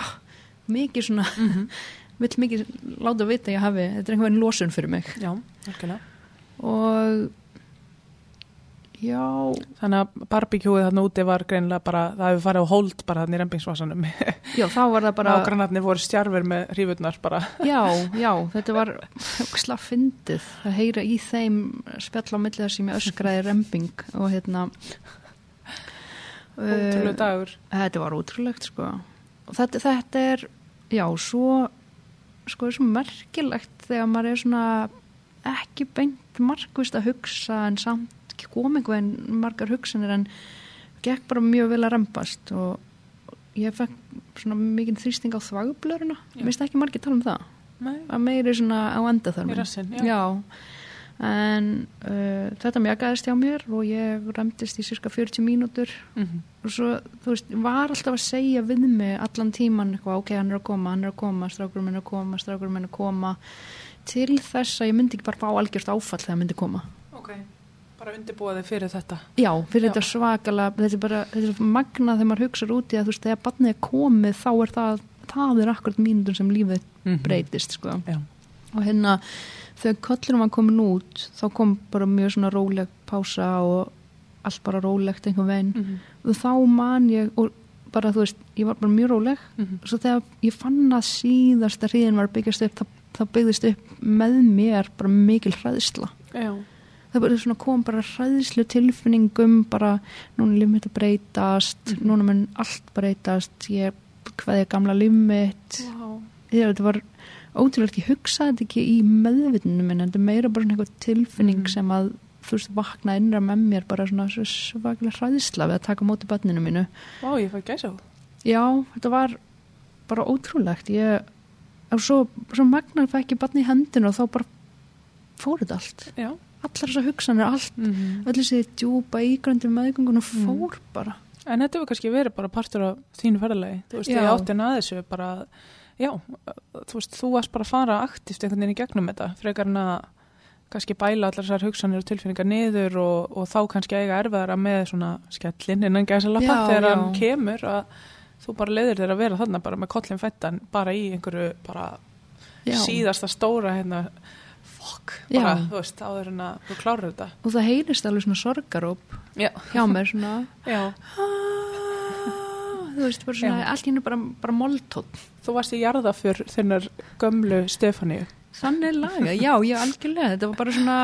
mikið svona Mm vill mikið láta vita ég hafi þetta er einhvern losun fyrir mig Já, algjörlega. og já Þannig að barbecúið þarna úti var greinlega bara, það hefur farið á hold bara þarna í rembingsvasanum. já, þá var það bara Nágrannarnir voru stjarfir með hrífurnar bara. Já, já, þetta var hugsla fyndið að heyra í þeim spjall á milli þess að ég öskraði rembing og hérna Ótrúlega uh, dagur. Þetta var ótrúlegt sko og þetta, þetta er, já, svo sko, er svo merkilegt þegar maður er svona ekki beint markvist að hugsa en samt kom einhvern margar hugsanir en gekk bara mjög vel að rembast og ég fekk svona mikið þrýsting á þvagblöruna. Já. mér finnst ekki margir tala um það. Nei, að meiri svona á enda þar en uh, þetta mjagaðist hjá mér og ég remdist í cirka 40 mínútur. Mhm. og svo, þú veist, var alltaf að segja við mig allan tíman eitthvað, ok, hann er að koma, hann er að koma, strákurum er að koma, strákurum er að koma. Til þess að ég myndi ekki bara fá algjört áfall þegar hann myndi koma. Ok, bara undirbúa þig fyrir þetta. Já, fyrir Já. þetta svakalega, þetta er bara, þetta er magnað þegar maður hugsaður út í að þú veist, þegar barnið er komið þá er það, það er akkurat mínútur sem lífið Mhm. breytist, sko. Já. og hérna þegar köllurum var komin út þá kom bara mjög svona róleg pása og allt bara rólegt einhvern veginn Mhm. og þá man ég og bara þú veist, ég var bara mjög róleg Mhm. svo þegar ég fann að síðasta hríðin var byggjast upp þá, þá byggðist upp með mér bara mikil hræðsla Já. Það bara svona kom bara hræðslu tilfinningum bara núna mitt að breytast Mhm. núna mun allt breytast ég hvað er gamla líf mitt Wow. ég, þetta var ótrúlegt, ég hugsaði þetta ekki í meðvitinu minn, þetta er meira bara svona eitthvað tilfinning Mhm. sem að þú veist, vakna innra með mér bara svona svo svaklega hræðisla við að taka móti banninu mínu. Vá, ég fæ gæsa á. Já, þetta var bara ótrúlegt, ég og svo, svo magnar fæ ekki banni í hendinu og þá bara fór þetta allt Já. Allar þessar hugsanir, allt Mm öll þessi djúpa ígrandi meðgöngun og fór bara En þetta hefur kannski verið bara partur af þínu ferðalegi. Þú veist, Já. ég átti að þessu bara, já, þú veist, þú varst bara að fara aktíft einhvern veginn í gegnum þetta, frekar en að kannski bæla allar þessar hugsanir og tilfinningar niður og, og þá kannski eiga erfiðara með svona skellin innan gæsa lappa þegar já. hann kemur að þú bara leiðir þér að vera þarna bara með kollin fettan bara í einhverju bara Já. síðasta stóra hérna fokk, bara, Já. þú veist, áður en að þú klárar þetta. og það heyrist alveg svona sorgaróp Já. hjá mér svona Já. þú veist, bara svona, allt hérna bara, bara moltótt Þú varst í jarðafjör þinnar gömlu Stefaníu. Þannig laga, já, já, algjörlega þetta var bara svona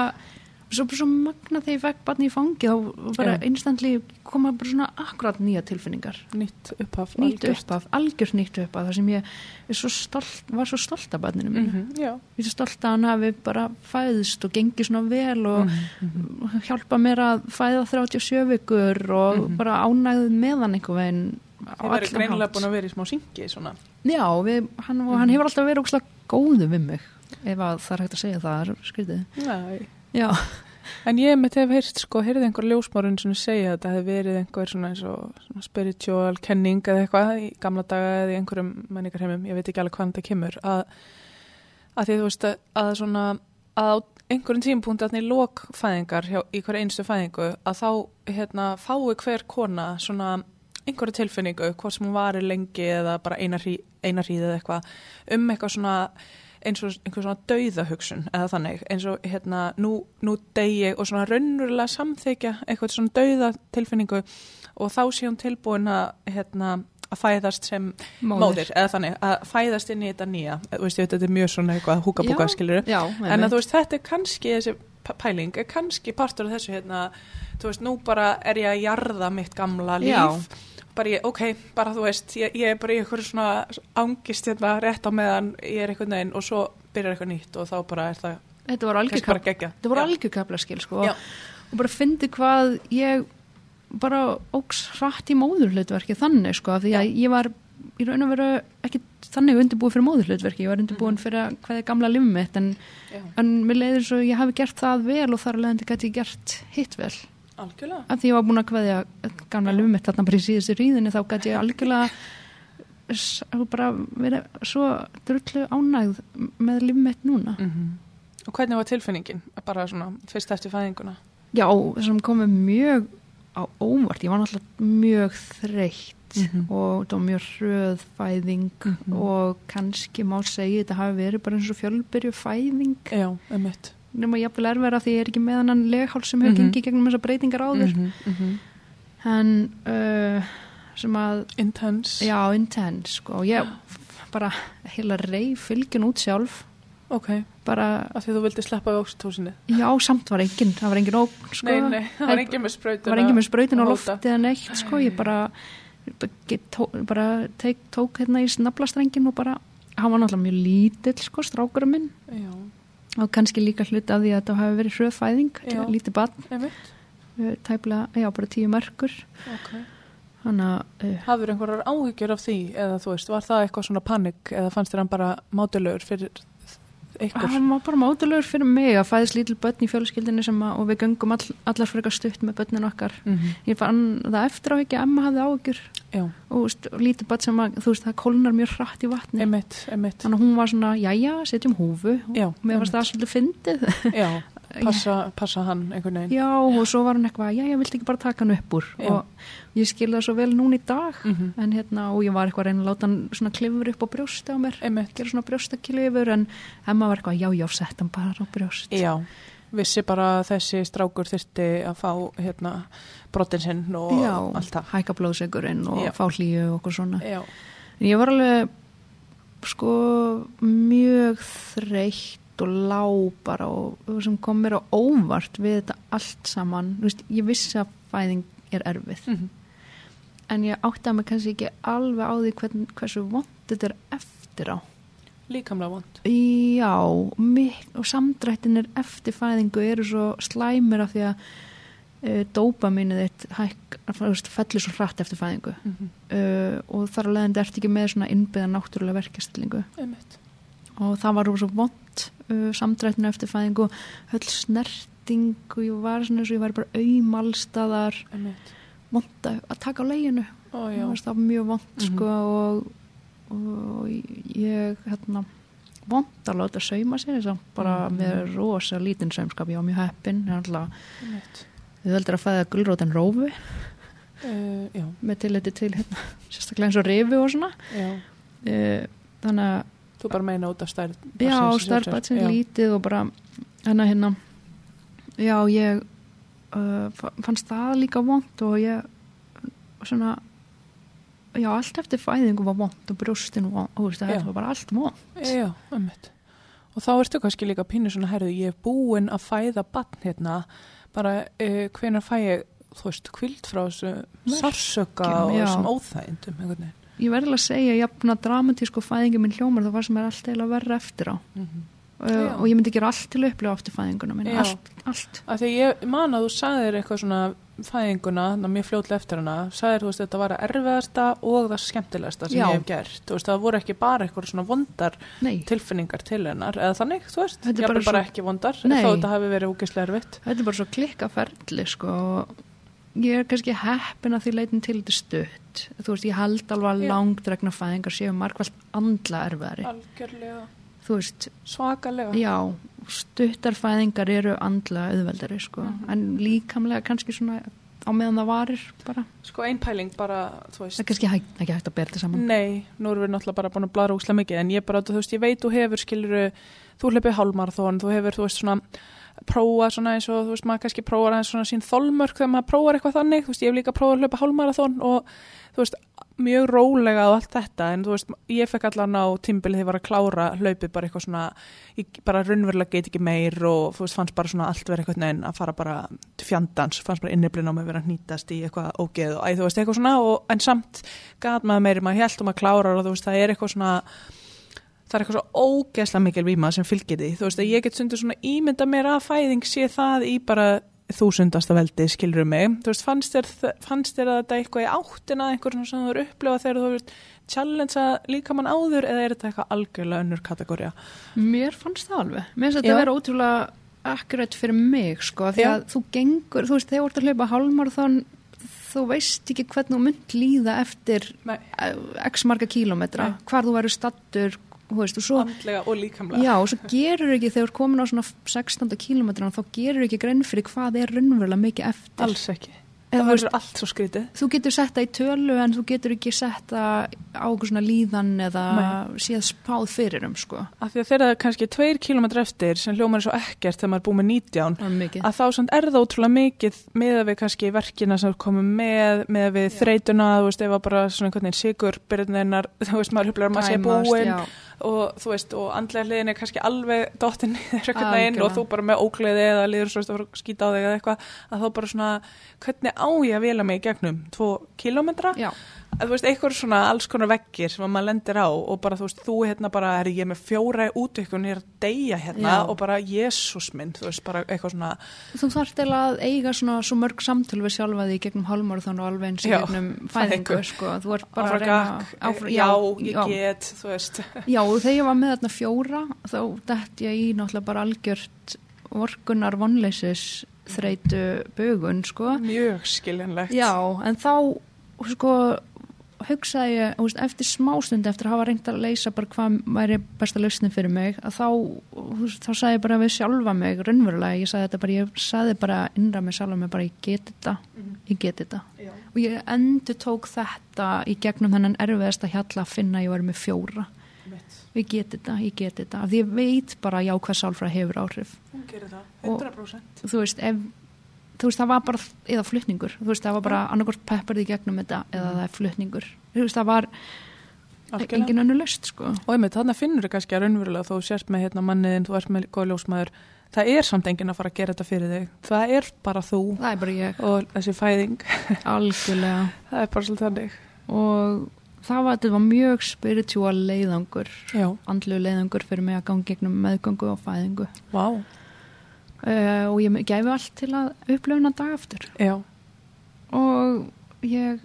svo, svo magna þegar ég fekk barni í fangi þá bara instantly koma bara svona akkurat nýja tilfinningar Nýtt upphaf. nýtt algjört. uppaf, algjört nýtt uppaf þar sem ég svo stolt, var svo stolt af barninu mínu Mhm, Já. ég er stolt að hann hafi bara fæðist og gengið svona vel og Mhm, hjálpa mér að fæða 37 vikur og Mhm. bara ánægð með hann einhvern veginn Þið allan greinilega búin að vera í smá syngi svona. Já, við, hann, og hann hefur alltaf verið ógslag góðu við mig ef að það er hægt að segja það, Nei. Já, En ég mitt hef heyrst sko, heyrði einhver ljósmárun sem segja að þetta hefði verið einhver svona og svona spiritual kenning eða eitthvað í gamla daga eða í einhverjum menningarheimum, ég veit ekki alveg hvaðan þetta kemur, að, að því þú veist að, að svona að á einhverjum tímpúnt að í lokfæðingar hjá, í hverju einstu fæðingu að þá hérna, fái hver kona svona einhverju tilfinningu, hvort sem hún varir lengi eða bara eina hríð eða eitthvað um eitthvað svona eins og einhver svona dauðahugsun eða þannig eins og hérna nú, nú degi og svona raunverulega samþykja eitthvað svona dauðatilfinningu og þá sé hún tilbúin að hérna að fæðast sem móðir. móðir eða þannig að fæðast inn í þetta nýja þú veist veit þetta er mjög svona eitthvað húkabúka skilur en að þú veist þetta er kannski þessi pæling er kannski partur af þessu hérna þú veist nú bara er ég að jarða mitt gamla líf Já. Bara ég, ok, bara þú veist ég, ég er bara í eitthvað svona ángist hérna rétt á meðan ég er eitthvað neginn og svo byrjar eitthvað nýtt og þá bara er það Þetta voru algjörkabla skil sko. Og, og bara fyndi hvað ég bara ógs hratt í móðurhlutverki þannig sko því að ég var í raun og veru ekki þannig undirbúið fyrir móðurhlutverki, ég var undirbúin mhm. fyrir hvað er gamla lifum mitt en, en mér leiður svo ég hafi gert það vel og þar leðandi gæti ég gert hitt vel algjörlega. af því ég var búin að hvaðja gamla lifum mitt þarna bara í síðustu ríðinni þá gæti ég algjörlega bara verið svo drullu ánægð með lifum mitt núna mm -hmm. Og hvernig var tilfinningin bara svona fyrst eftir fæðinguna? Já, þessum komið mjög á óvart, ég var náttúrulega mjög þreytt mm -hmm. og það var mjög hröðfæðing mm -hmm. og kannski má segja þetta hafi verið bara eins og fjölbyrju fæðing Já, emitt Nefnum að ég vil erfæra því ég er ekki með hann leghál sem hefur mm -hmm. gengið gegnum þessar breytingar áður. Mhm, mhm. en uh, sem að Intense. Já, intense, sko. Og ég bara heila rey fylgjum út sjálf. Ok, bara að því þú vildi sleppa í ókstósinni Já, samt var enginn, það var enginn óg sko. Nei, nei, það var enginn með spröytun Það var enginn með spröytun á lofti eða neitt sko, ég bara, tó, bara teik, tók hérna í snablastrængin og bara, hann var náttúrulega mjög lítill sko, strákurum minn. Já. Og kannski líka hlut af því að það hafi verið hröðfæðing, lítið bann eh, tæplega, já, bara tíu mörgur Ok. Hanna, uh, Hafður einhverjar áhyggjur af því? Eða þú veist, var það eitthvað svona panik eða fannst þér hann bara mátulegur fyrir ykkur? Það var bara mátulegur fyrir mig að fæðist lítil börn í fjölskyldinni sem að, og við göngum all, allar fyrir eitthvað stutt með börnin okkar. Mm -hmm. Ég fann það eftir á ekki að Emma hafði áökjur og lítil börn sem að, þú veist, það kólnar mjög hratt í vatni. Emitt, emitt. Þannig að hún var svona, já já, setjum húfu og mér varst það svolítið fyndið. Já, passa, passa hann einhvern veginn. Já, og svo var hann eitthvað, já, ég vildi ekki bara taka hann upp úr og ég skilða svo vel núna í dag mm -hmm. en hérna, og ég var eitthvað að reyna að láta hann svona klifur upp á brjósti á mér Einmitt. gera svona brjóstakilifur en Emma var eitthvað, já, já, sett hann bara á brjóst Já, vissi bara að þessi strákur þurfti að fá hérna, brotin sinn og já, allt það hækka blóðsegurinn og já. fá hlýju og okkur svona já. en ég var alveg sko mjög þreytt og lág bara og sem kom mér á óvart við þetta allt saman, veist, ég vissi að fæðing er erfið mm -hmm en ég átti að mig kannski ekki alveg á því hvern, hversu vond þetta er eftir á. Líkamlega vond já, og samdrættin er eftir fæðingu eru svo slæmir af því að uh, dópaminnið þitt fellur svo hratt eftir fæðingu. Mm -hmm. uh, og þar að leiðandi ert ekki með svona innbyggða náttúrulega verkestillingu og það var svo vond uh, samdrættinu eftir fæðingu höll snerting og ég var svona eins og ég var bara auðmalstaðar vond að taka á leginu. Ó, það var mjög vond mm -hmm. sko, og, og ég hérna vond að láta sauma sér bara mm -hmm. með rosa lítinn saumskap. Ég var mjög heppin þið heldur að fæða gullrótin rófu. Uh, með tilliti til hérna, sérstaklega eins og rifi og svona. Uh, þannig að þú bara meina út af stærð já, stærð sem lítið og bara hérna hérna já, ég uh, fannst það líka vond og ég svona já, allt eftir fæðingu var vond og brjóstin og það var bara allt vond Já, ummitt og þá ertu kannski líka pínu svona herðu, ég er búin að fæða bann hérna bara uh, hvenar fæ ég þú veist, kvild frá þessu sarsöka og þessum óþægindum einhvern veginn? Ég verði að segja, jafna dramatísku fæðingi minn hljómar það var sem er alltaf verra eftir á. Mm -hmm uh, og ég myndi gera allt til að upplifa aftur fæðinguna minna, allt, allt. Því ég man að þú sagðir eitthvað svona fæðinguna, mjög fljóðlega eftir hana sagðir þú veist þetta var að erfiðasta og það skemmtilegasta sem Já. ég hef gert. Veist það voru ekki bara eitthvað svona vondar Nei. tilfinningar til hennar eða þannig, þú veist, ég er bara, ekki vondar þó þetta hafi verið ógeðslega erfitt. Þetta er bara svo klikkaferðli sko ég er kannski heppin að því leitin til þetta stutt. Þú veist ég held alveg að langdregna fæðingar séu margvælt andla erfiðari. Algjörlega þú veist svakalega já, stuttarfæðingar eru andla auðveldari sko. Mhm. en líkamlega kannski svona á meðan það varir bara Sko ein pæling bara, þú veist það er kannski hægt, ekki hægt að þetta saman Nei, nú erum við náttúrulega bara búin að bladra úslega mikið en ég bara, þú veist, ég veit þú hefur skiluru, þú hlipið hálmarathon þú hefur, þú veist, svona prófa svona eins og, þú veist, maður kannski aðeins svona sín þolmörk þegar maður prófar eitthvað þannig þú veist, ég hef líka prófað að hlaupa hálmarathon og þú veist, mjög rólega og allt þetta en þú veist, ég fekk allan á tímbili þegar ég var að klára hlaupið bara eitthvað svona ég bara raunverulega get ekki meir og þú veist, fannst bara svona allt verið eitthvað neginn að fara bara fjandans, fannst bara inniblinn á mig vera að hnýtast í eitthvað ógeð og æ, þú veist, eitthvað svona og, en samt gat maður meiri, maður held um að klára og þú veist, það er eitthvað svona það er eitthvað svo ógeðslega mikil víma sem fylgir því, þú veist, að ég get stundur svona ímynda mér að fæðing sé það í bara þúsundasta veldi, skilur mig þú veist, fannst þér, fannst þér að þetta eitthvað í áttina, einhverjum sem þú eru upplifað þegar þú veist, challengea líka mann áður eða er þetta eitthvað algjörlega önnur kategória? mér fannst það alveg mér finnst þetta Já. að vera ótrúlega akkurat fyrir mig sko, því Já. að þú gengur, þú veist, þegar þú ert að hlaupa hálmarathon þú veist ekki hvernig þú mynd líða eftir Nei, eh, x marga kílómetra, Nei. hvar þú verður stattur veist, og svo andlega og líkamlega Já, og svo gerur ekki, þegar er komin á svona 16. kílómetra, þá gerur ekki grein fyrir hvað er raunverulega mikið eftir. alls ekki, það verður allt svo skrítið þú getur sett það í tölu en þú getur ekki sett það á svona líðan eða síðan spáð fyrir um, sko. af því að þegar það er kannski tveir kílómetrar eftir sem hljómar er svo ekkert þegar maður er búið með 19 Það er mikið. að þá er það ótrúlega mikið með að við kannski verkina sem komum með með að við þreytuna, þú veist, ef að bara svona einhvern veginn sigur byrjunir, þú veist, maður að maður sé búinn já. Og þú veist, og andlega hliðin er kannski alveg dottin niður veginn Algjörlega. og þú bara með ógleði eða líður svo að skýta á þig eða eitthvað, að þá bara svona hvernig á ég að vila mig í gegnum tvo kílómetra, Já, að þú veist, eitthvað svona alls konar veggir sem að maður lendir á og bara þú veist, þú hérna bara er ég með fjóra útökkun, ég er að deyja hérna Já. og bara jésús minn, þú veist, bara eitthvað svona þú þarf til að eiga svona svo mörg samtöl við sjálfa því gegnum hálmarathon og alveg eins Já, gegnum fæðingu, sko. Þú ert bara að reyna áfram- já, ég já. get, þú veist Já, og þegar ég var með þarna fjóra þá dætt ég í náttúrulega bara algjört vorkunar vonleisis þreitu bugun, sko. mjög skiljanlegt Já, en þá sko hugsaði ég, þú veist, eftir smástund eftir að hafa reynd að leysa bara hvað væri besta lausnin fyrir mig, að þá veist, þá sagði ég bara við sjálfa mig raunverulega, ég sagði þetta bara, ég sagði bara innra með sjálfa mig bara, ég get þetta Mhm. ég get þetta, Já. og ég endur tók þetta í gegnum þennan erfiðasta hjalla að finna að ég var með fjóra Mitt. ég get þetta, ég get þetta af því ég veit bara já hvað sálfræð hefur áhrif hún gerir það, Og- 100% þú veist, ef þú veist, það var bara, eða flutningur þú veist, það var bara annarkort pepparði í gegnum þetta eða það er flutningur, þú veist, það var Algjörlega. engin önnu löst, sko. Og einmitt, þannig finnur þið kannski að raunverulega þú sérst með hérna manniðin, þú ert með góð ljósmaður. Það er samt enginn að fara að gera þetta fyrir þig. Það er bara þú er bara og þessi fæðing. Það er bara svolítið þannig. Og það var, var mjög spiritual leiðangur já, andlu leiðangur fyrir mig að ganga gegnum meðgöngu og fæðingu. Vá, uh, og ég gæfi allt til að upplöfuna dag aftur já og ég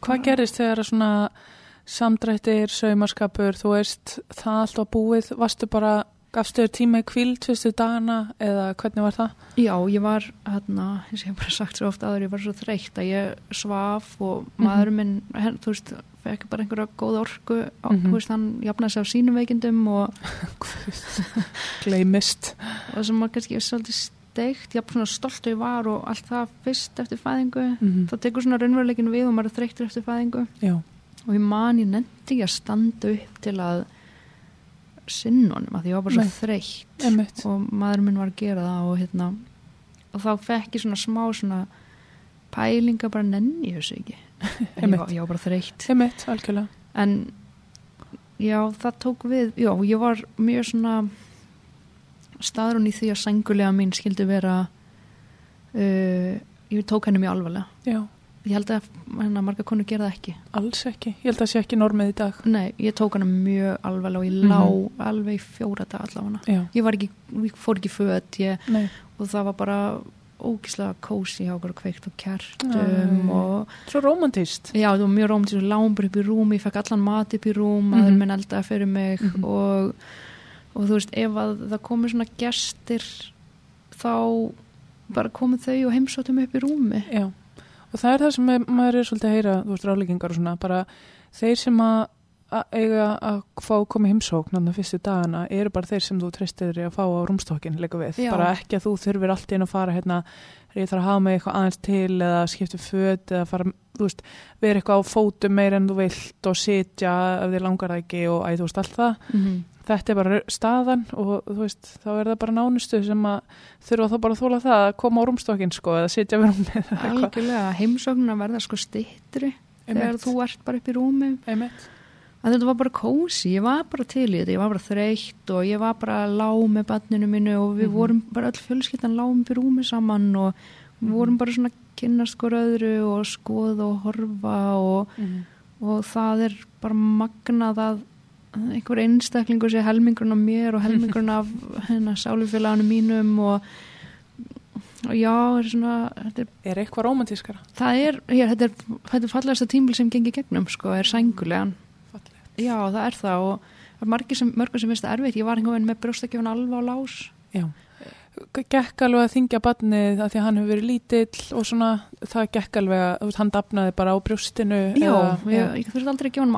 hvað gerist þegar svona samdrættir, saumaskapur þú veist, það allt var búið varstu bara, gafstu þér tíma í kvíld fyrstu dagana eða hvernig var það? Já, ég var hérna, eins og ég hef bara sagt svo ofta aður, ég var svo þreytt að ég svaf og Mhm. maður minn, her, þú veist, fekk bara einhverja góða orku, á, Mhm. þú veist, hann jafnaði sig á sínum veikindum og gleymist. Það sem maður kannski er svolítið steikt, er svona stolt og ég var og allt það fyrst eftir fæðingu, mm þá tekur svona raunveruleikin við og maður er þreyttur eftir fæðingu. Já, og ég man, ég nefndi ekki að standa upp til að sinna honum, að ég var bara svo þreytt. Og maður minn var að gera það og hérna og þá fekk ég svona smá svona pælinga bara nenni þessu ekki ég var, bara þreytt. Emitt, algjörlega. En já það tók við já ég var mjög svona staðrún í því að sængulega mín skildi vera uh, ég tók henni mjög alvarlega. Já, ég held að hérna marga konu gera það ekki. Alls ekki, ég held að það sé ekki normið í dag. Nei ég tók henni mjög alvarlega og ég Mhm. lá alveg í fjóra dag allavega. Ég var ekki, ég fór ekki nei, og það var bara ógislega kósi hjá okkur og kveikt og kertum Æ. og svo romantist já, það var mjög rómt og lágum bara upp í rúm ég fekk allan mat upp í rúm, maður minn eldaði fyrir mig Mhm. og, og þú veist, ef að það komið svona gestir þá bara komið þau og heimsóttum upp í rúmi. Já, og það er það sem maður er svolítið að heyra þú veist, ráleikingar og svona bara þeir sem að eiga að fá að koma í heimsókn þannig að fyrstu dagana eru bara þeir sem þú treystir þér að fá á rúmstokkin líka við, Já. bara ekki að þú þurfir allt inn að fara hérna, ég þarf að hafa mig eitthvað aðeins til eða skipta föt eða fara, þú veist, vera eitthvað á fótum meir en þú vilt og sitja ef þið langar það ekki og æ, þú veist, allt það Mhm. þetta er bara staðan og þú veist, þá er það bara nánustu sem að þurfa þá bara að þóla það að koma á rúmstokkin sko eða sitja við rúmið algjörlega, heimsóknuna verða sko stittri þegar þú ert bara upp í rúmi Einmitt. Að þetta var bara kósi, ég var bara til í þetta ég var bara þreytt og ég var bara lág með banninu mínu og við Mhm. vorum bara öll fjölskyldan lágum fyrir rúmi saman og við Mhm. vorum bara svona kynnast hver öðru og skoða og horfa og, Mhm. og það er bara magnað að einhver einstaklingur sé helmingurinn af mér og helmingurinn af hérna sálufélagunum mínum og, og já, er svona, þetta er Er eitthvað romantískara? Það er, hér, þetta er, er fallegasta tímbil sem gengi gegnum, sko, er sængulegan. Já, það er það og sem, mörgur sem finnst það erfitt. Ég var einhvern veginn með brjóstakjöfun alveg á lás. Já. Gekk alveg að þingja barnið að því að hann hefur verið lítill og svona, það gekk alveg að, hann dafnaði bara á brjóstinu. Já, eða, ég, ég þurfti aldrei að gefa hann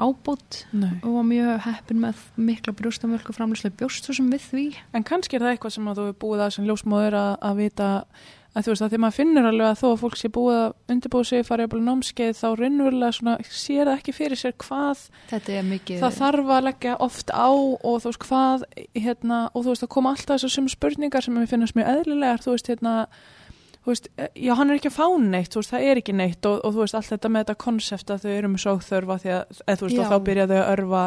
Nei. og var mjög heppin með mikla brjóstamölku framlýslega bjóst svo sem við því. En kannski er það eitthvað sem að þú hefur búið að sem ljósmóður að, að vita að þú veist að því maður finnur alveg að þó að fólk sé búið að undirbúið sig, farið að námskeið þá raunverulega svona sér það ekki fyrir sér hvað það þarf að leggja oft á og þú veist hvað hérna, og þú veist að koma alltaf þessar sem spurningar sem við finnast mjög eðlilegar þú veist hérna þú veist, já hann er ekki að fá neitt veist það er ekki neitt og, og þú veist allt þetta með þetta konsept að þau eru með sóþörfa því að eða, þú veist Já. og þá byrja þau að örfa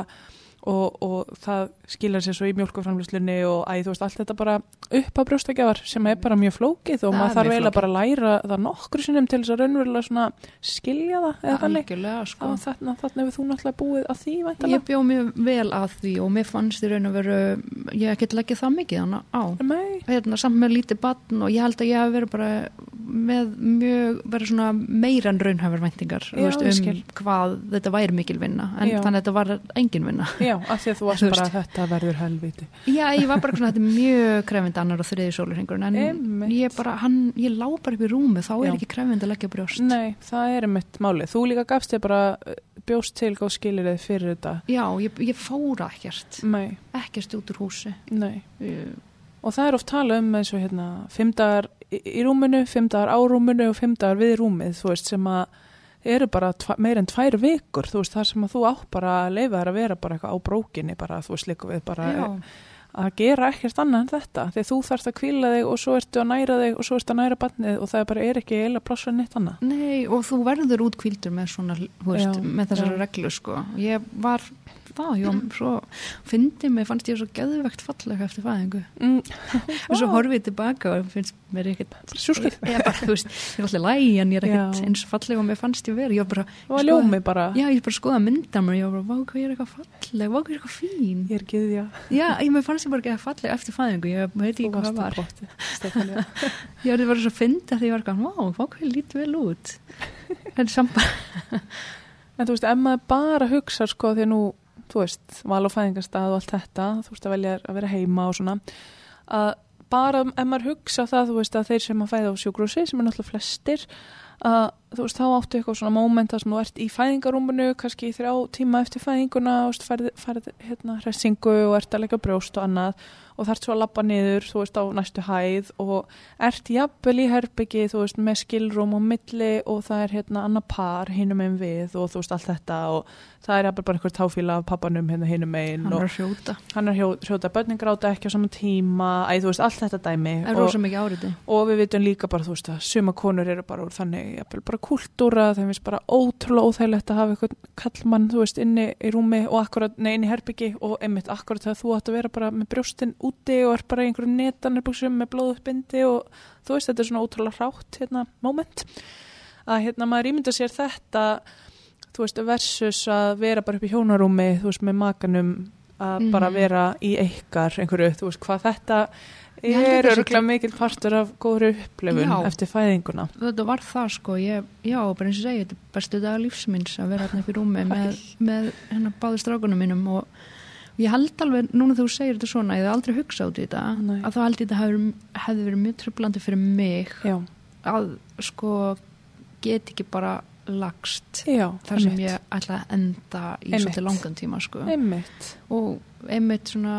og, og það skilar sér svo í mjólkuframlýslunni og æ, þú veist allt þetta bara upp á brjóstagjafar sem er bara mjög flókið og Það maður þarf eiginlega bara að læra það nokkru sinnum til þess að raunverulega svona skilja það eða þannig Algjörlega, sko. og þarna, þarna hefur þú náttúrulega búið að því Ég væntanlega. bjó mjög vel að því og mér fannst í raun og veru, ég get leggja það mikið þannig á. Nei, hérna, samt með lítið batn og ég held að ég hef verið bara með mjög, verið svona meira en raunhafur væntingar ég um skil. hvað þetta væri mikil vinna en Já. þannig að þetta var engin vinna Já, af því að þú varst bara þetta verður helviti. Já, ég var bara svona, þetta er mjög krefindi annar og þriði sólurhengurinn en Einmitt. ég bara, hann, ég lá bara upp í rúmi þá er Já. ekki krefindi að leggja brjóst Nei, það er mitt málið. Þú líka gafst þér bara uh, bjóst til góð skilir þið fyrir þetta. Já, ég, ég fóra ekkert Nei, ekkert út úr húsi nei. Ég- Og það er oft talað um eins og hérna fimm dagar í rúminu, fimm dagar á rúminu og fimm dagar við rúmið, þú veist, sem að eru bara meir en tvær vikur, þú veist, þar sem að þú átt bara að leifa þær að vera bara eitthvað á brókinni, bara, þú veist, líka við bara Já, að gera ekkert annað en þetta, að þú þarfst að kvíla þig og svo ertu að næra þig og svo ertu að næra barnið og það bara er ekki eiginlega pláss fyrir neitt annað. Nei, og þú verður útkvíldur með svona, veist, Já, með þessari já. reglu, sko. Ég var, það, ég var svo, fyndi mig, fannst ég svo geðvegt fallega eftir fæðingu. Mm, Og svo horfið ég tilbaka og finnst mér ekkert, Sjúskið. ég bara, þú veist, ég er alltaf lægi en ég er ekkert eins fallega og mér fannst ég verið. Ég var bara, var ljómi bara. já, ég bara skoða mynda mér, ég var bara, vá, hvað ég er eitthvað falleg, vá, hvað ég er eitthvað fín. Ég er giðja. Já, ég mér fannst ég bara ekki falleg eftir fæðingu, ég veit ekki hvað var. Ég var bara svo fyndi að ég var eitthvað. En þú veist, ef maður bara hugsa sko því nú, þú veist, val og fæðingarstað og allt þetta, þú veist, að velja að vera heima og svona, að bara ef maður hugsa það, þú veist, að þeir sem að fæða á sjúkrúsi, sem er náttúrulega flestir, að þú veist, þá áttu eitthvað svona mómenta sem þú ert í fæðingarúmunu, kannski í þrjá tíma eftir fæðinguna, þú veist, færð hérna hressingu og ert að leika brjóst og annað og þarf svo að labba niður, þú veist, á næstu hæð og ert jafnvel í herbyggi, þú veist, með skilrúm og milli og það er hérna annar par hinum einn við og þú veist, allt þetta og það er jafnvel bara einhver táfíla af pappanum hérna hinum einn hann og var að hrjóta. hann er hjó, hrjóta börnin gráta ekki á saman tíma, æ, þú veist, allt þetta dæmi er og, og við vitum líka bara, þú veist, að suma konur eru bara úr þannig, jafnvel bara kultúra þeim finnst bara ótrúlega óþægilegt að hafa eitthvað kallmann, þú veist, inni í rúmi og akkurat, nei, inni í herbyggi og einmitt akkurat þegar þú átt að vera bara með brjóstin úti og er bara í einhverjum netanirbuxum með blóðuppbindi og þú veist, þetta er svona ótrúlega rátt, hérna, moment að hérna maður ímynda sér þetta þú veist, versus að vera bara upp í hjónarúmi, þú veist, með makanum að Mhm. bara vera í ykkar einhverju, þú veist, hvað þetta er örgulega mikil partur af góður upplifun Já. eftir fæðinguna Þetta var það sko, ég, já, bara eins og segja, þetta er bestu dag lífsminns að vera hérna upp í rúmi með, með hérna báði strákunum mínum og ég held alveg, núna þú segir þetta svona, ég hef aldrei hugsað út í þetta, Nei. að þá held ég þetta hefði, hefði verið mjög trublandi fyrir mig já, að sko get ekki bara lagst já, þar sem einmitt. ég ætla að enda í Einmitt. svolítið langan tíma sko. einmitt, og einmitt svona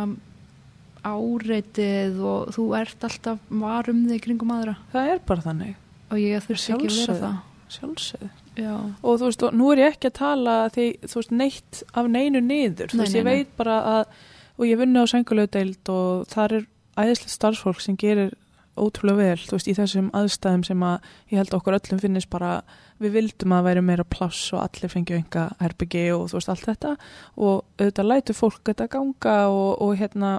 áreitið og þú ert alltaf var um þig kringum aðra það er bara þannig og ég þurfti ekki að vera það sjálfsögðu já, og þú veist, og nú er ég ekki að tala því, þú veist, neitt af neinu niður. Þú veist, ég veit bara að og ég vinna á sengulöðdeild og þar er æðislega starfsfólk sem gerir ótrúlega vel, þú veist, í þessum aðstæðum sem að ég held okkur öllum finnist bara við vildum að væri meira pláss og allir fengju enga herbyggi og þú veist, allt þetta. Og auðvitað lætur fólk þetta ganga og, og hérna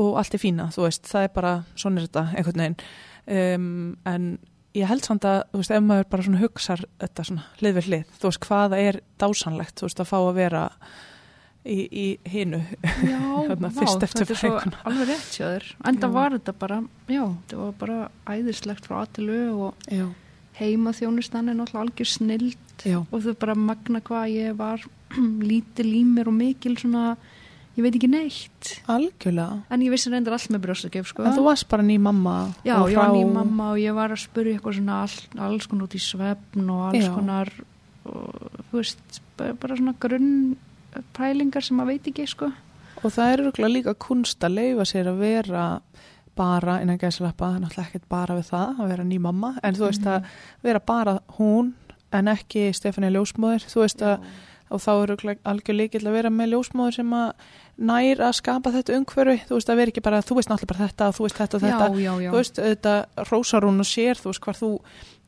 og allt er fína, þú veist, það er bara svona er þetta, einhvern veginn. Um, en ég held samt að, þú veist, ef maður bara svona hugsar þetta svona hlið við hlið, þú veist, hvaða er dásanlegt, þú veist, að fá að vera í, í hinu? Já Þarna vá, fyrst eftir þetta er svo alveg rétt hjá þér. Enda Já. var þetta bara, já, þetta var bara æðislegt frá aðtilu og Já, heima þjónustan er náttúrulega algjör snild já, og þau bara magna hvað ég var lítil í mér og mikil svona, ég veit ekki neitt. Algjörlega. En ég vissi reyndar allt með brjóstakjöf sko. En þú varst bara ný mamma já, og ég var frá- ný mamma og ég var að spurja eitthvað svona all, alls konar út í svefn og alls Já. konar og, þú veist, bara, svona grunn pælingar sem maður veit ekki sko. Og það er örugglega líka kunst að leifa sér að vera bara innan er náttúrulega ekkert bara við það að vera ný mamma, en þú veist að vera bara hún en ekki Stefania Ljósmóður, þú veist að og þá er örugglega algjör líkill að vera með ljósmóður sem að nær að skapa þetta umhverfi, þú veist að vera ekki bara þú veist náttúrulega bara þetta og þú veist þetta og þetta. Já, já, já. þú veist, þetta rósarún og sér, þú veist hvar þú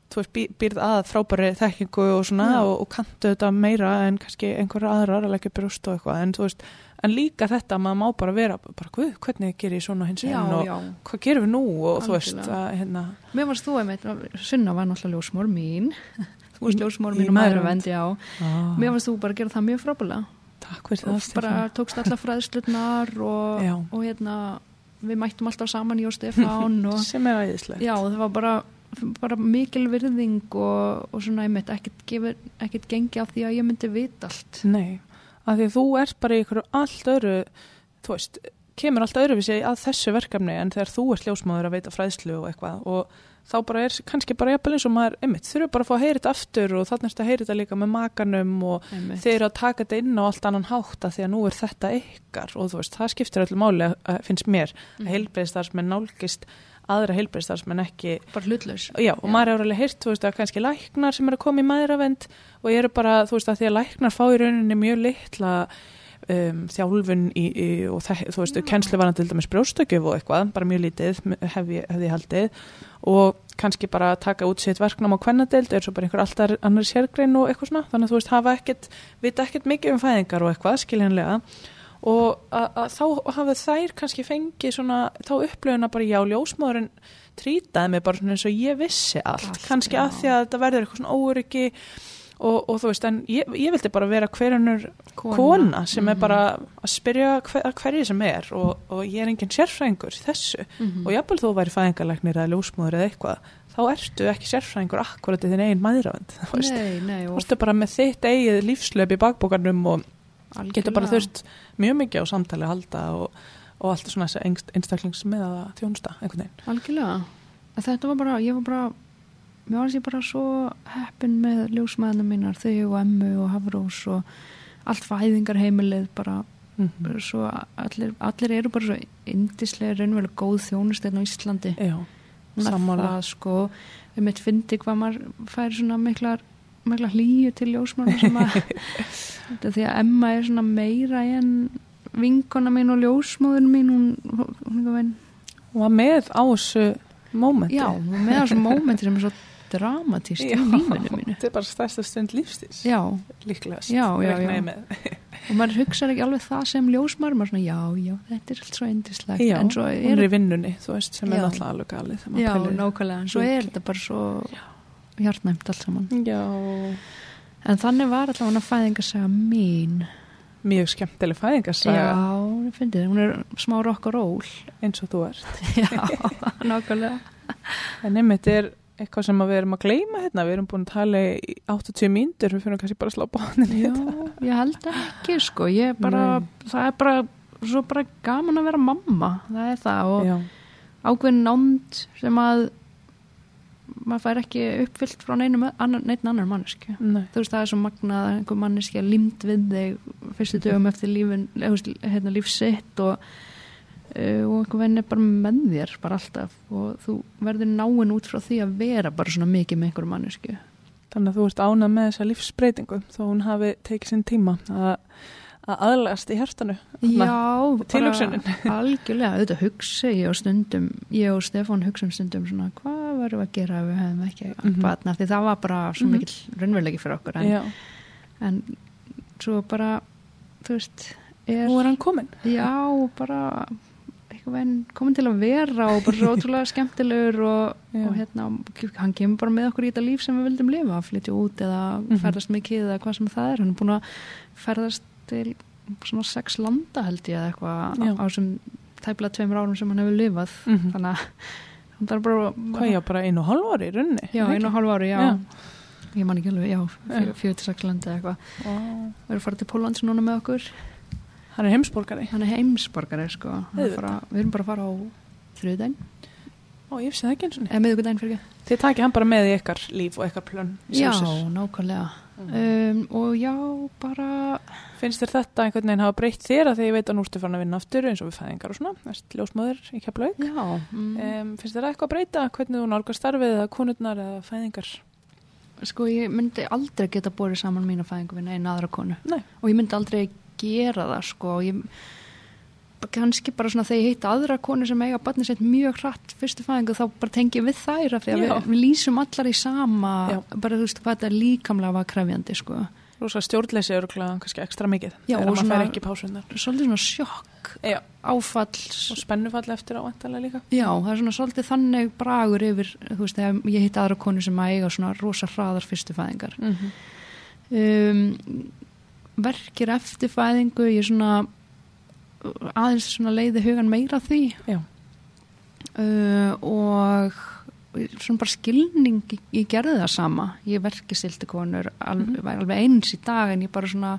þú veist, býrð að frábæri þekkingu og svona og, og kantu þetta meira en kannski einhverja aðrar að leggja brjóst og eitthvað, en þú veist en líka þetta, maður má bara vera bara, guð, hvernig ger ég svona hins já, og hvað gerum við nú? Og þú veist, Algjörlega. að, hérna Mér varst þú einmitt, Sunna var náttúrulega ljósmór mín Þú veist ljósmór Í mín og maðurvend, Mér varst þú bara að gera það mjög frábælega takk fyrir það, bara tókst alla fræðslutnar og, og hérna við mættum alltaf saman ég og Stefán og sem er æðislegt. Já, það var bara, bara mikil virðing og, og svona ekkert, gefur, ekkert gengi af því að ég myndi vita allt. Nei, af því að þú ert bara í ykkur allt öru, þú veist, kemur allt öruvísi að þessu verkefni en þegar þú ert ljósmáður að veita fræðslu og eitthvað og þá bara er kannski bara jafnvel eins og maður, einmitt, þurfa bara að fá að heyra þetta aftur og þannig að heyra þetta líka með makanum og einmitt. þeir eru að taka þetta inn á allt annan hátt að því að nú er þetta ykkar og þú veist, það skiptir öllu máli að finnst mér að Mhm. heilbreyðstarfsmenn nálgist aðra heilbreyðstarfsmenn ekki bara hlutlaus Já, og maður hefur alveg heyrt, þú veist, að kannski læknar sem eru að koma í maðuravend og eru bara, þú veist, að því að læknar fá í rauninni mjög litla um, þjálfun í, í, og það, þú veist, kennslu var hann til dæmis brjóstökjöf og eitthvað, bara mjög lítið hef ég, haldið. Og kannski bara taka út sitt verknám á kvennadeild er svo bara einhver alltaf annar sérgrein og eitthvað svona, þannig að þú veist, hafa ekkert vita ekkert mikið um fæðingar og eitthvað, skiljanlega. Og að, að þá hafa þær kannski fengið svona, þá upplöfuna bara já, ljósmóðurinn trýtaði mig bara svona eins og ég vissi allt, Allt, kannski já. að því að þetta verður eitthvað svona óryggi og, og þú veist, en ég, ég vildi bara vera hverjunur kona, sem er Mhm. bara að spyrja hver, hverju sem er og, og ég er engin sérfræðingur í þessu Mhm. og jafnvel þú væri fæðingarlegnir eða ljósmóður eða eitthvað, þá ertu ekki sérfræðingur akkurat í þinn eigin mæðravend þú veist, þú veist bara með þitt eigið lífslöp í bakbókarnum og getur bara algjörlega. þurft mjög mikið á samtali að halda og, og allt svona þessi einstaklingsmiðaða þjónusta einhvern veginn. Algjörlega. Þetta var bara, ég var bara, mér var ég bara svo heppin með ljósmaðina mínar, þau og Emmu og Hafrós og allt fæðingarheimilið bara, Mm svo allir, allir eru bara svo indislega raunverulega góð þjónust hérna á Íslandi. Já, það sko, við mitt fyndi hvað maður fær svona miklar, miklar hlýju til ljósmaðina sem að, því að Emma er svona meira en vinkona mín og ljósmóðin mín, hún, hún, hún, hún var með á þessu mómenti. Já, með þessum mómenti sem er svo dramatíst í lífinu mínu. Þetta er bara stærsta stund lífstís. Já, Líklegast. Já, já, já. og maður hugsaði ekki alveg það sem ljósmar, maður svona, já, já, þetta er allt svo indislegt. Já, en svo hún er er, í vinnunni, þú veist, sem er náttúrulega alveg galið. já, nákvæmlega, en svo er þetta bara svo hjartnæmt allt saman. Já, En þannig var allavega hann að fæðingarsaga mín. mjög skemmtileg fæðingarsaga Já, ég fyndi það, hún er smá rock og roll. eins og þú ert. Já, nákvæmlega. En einmitt er eitthvað sem að við erum að gleyma hérna, við erum búin að tala í 80 mínútur, við fyrir kannski bara að slá bánin í Já, þetta. ég held ekki, sko, ég er bara, Nei. það er bara, svo bara gaman að vera mamma, það er það og Já, ákveðin nánd sem að maður fær ekki uppfyllt frá neinum annar, mannesku Nei. þú veist það er svo magnað að einhver manneski er limt við þig fyrstu dögum eftir lífin, hérna, lífsitt og, og einhver venn er bara með þér bara alltaf og þú verður náinn út frá því að vera bara svona mikið með einhverju mannesku Þannig að þú ert ánað með þessa lífsbreytingu þó hún hafi tekið sinn tíma að, að aðlegast í. Þarna, Já, tilhugsunin. algjörlega, auðvitað hugsa ég og stundum, ég og Stefán hugsa um stundum svona, hvað verðum við að gera ef við hefum ekki mm. -hmm. því það var bara svo Mhm. mikill raunverulegi fyrir okkur en, en svo bara þú veist, er nú er hann kominn. já, bara einhvern veginn komin til að vera og bara svo ótrúlega skemmtilegur og, og hérna, hann kemur bara með okkur í þetta líf sem við vildum lifa, flytja út eða Mhm. ferðast mikið eða hvað sem það er hann er búin að ferðast til svona sex landa held ég eða eitthvað á þessum tæplega tveimur árum sem hann hefur lifað Mhm. þannig að hann þarf bara Hvað já, bara einu og hálf ári í runni? já, einu og hálf ári, já, Já. ég man ekki alveg, já, Já. fjö, fjö til sex landa eða eitthvað, við erum farið til Póllands núna með okkur Hann er heimsborgari. hann er heimsborgari sko er fara, við erum bara að fara á þriðdæn Ó, ég vissi það ekki eins og niður. Þið takið hann bara með í ykkar líf og ykkar plön. í já, nákvæmlega Mm. um, og já, bara Finnst þér þetta einhvern veginn hafa breytt þér að því ég veit að nú ertu farin að vinna aftur eins og við fæðingar og svona, erst ljósmóður í keflaug. mm, Um, finnst þér eitthvað að breyta hvernig þú nálgar starfið eða konurnar eða fæðingar? sko ég myndi aldrei geta borið saman mína fæðingu við eina aðra konu Nei. og ég myndi aldrei gera það sko og ég kannski bara svona þegar ég hitt aðra konu sem eiga barnið sitt mjög hratt fyrstu fæðingu þá bara tengi við þær af því að við, við lýsum allar í sama Já. bara þú veist hvað þetta líkamlega var krefjandi sko Rosa stjórnleysi eru kannski ekstra mikið Já, og svona- svolítið svona sjokk Já. áfall Og spennufall eftir ávæntalega líka. Já, það er svona svolítið þannig bragur yfir, þú veist, þegar ég hitt aðra konu sem að eiga svona rosa hraðar fyrstu fæðingar. Mm -hmm. Um, verkir eftir fæðingu, ég svona aðeins svona leiði hugan meira því uh, og svona bara skilning, ég, ég gerði það sama, ég verki silti konur, alveg, Mhm. var alveg eins í dag en ég bara svona,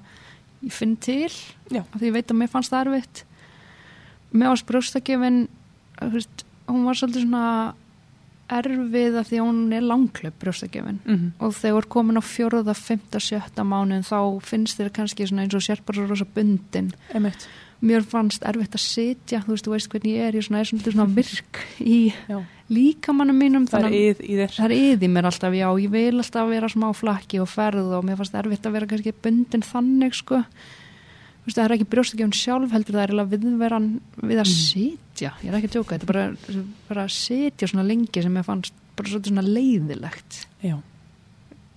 ég finn til Já. af því ég veit að mér fannst það erfitt með ás brjóstakefin veist, hún var svolítið svona erfið af því að hún er langklöp brjóstakefin Mm -hmm. og þegar þú er komin á fjóruða, fymta, sjötta mánuðin þá finnst þér kannski svona eins og sér bara rosa bundin Emitt. mér fannst erfitt að sitja þú veist, þú veist hvernig ég er, ég er svona, er svona, virk í Já. líkamannum mínum Það er yð í er mér alltaf, já, ég vil alltaf vera smá flakki og ferð og mér fannst erfitt að vera kannski bundin þannig, sko það er ekki brjóstakefn sjálf heldur, það er eiginlega viðveran við að sitja, ég er ekki að tjóka þetta er bara, bara að sitja svona lengi sem ég fannst bara svona leiðilegt. Mér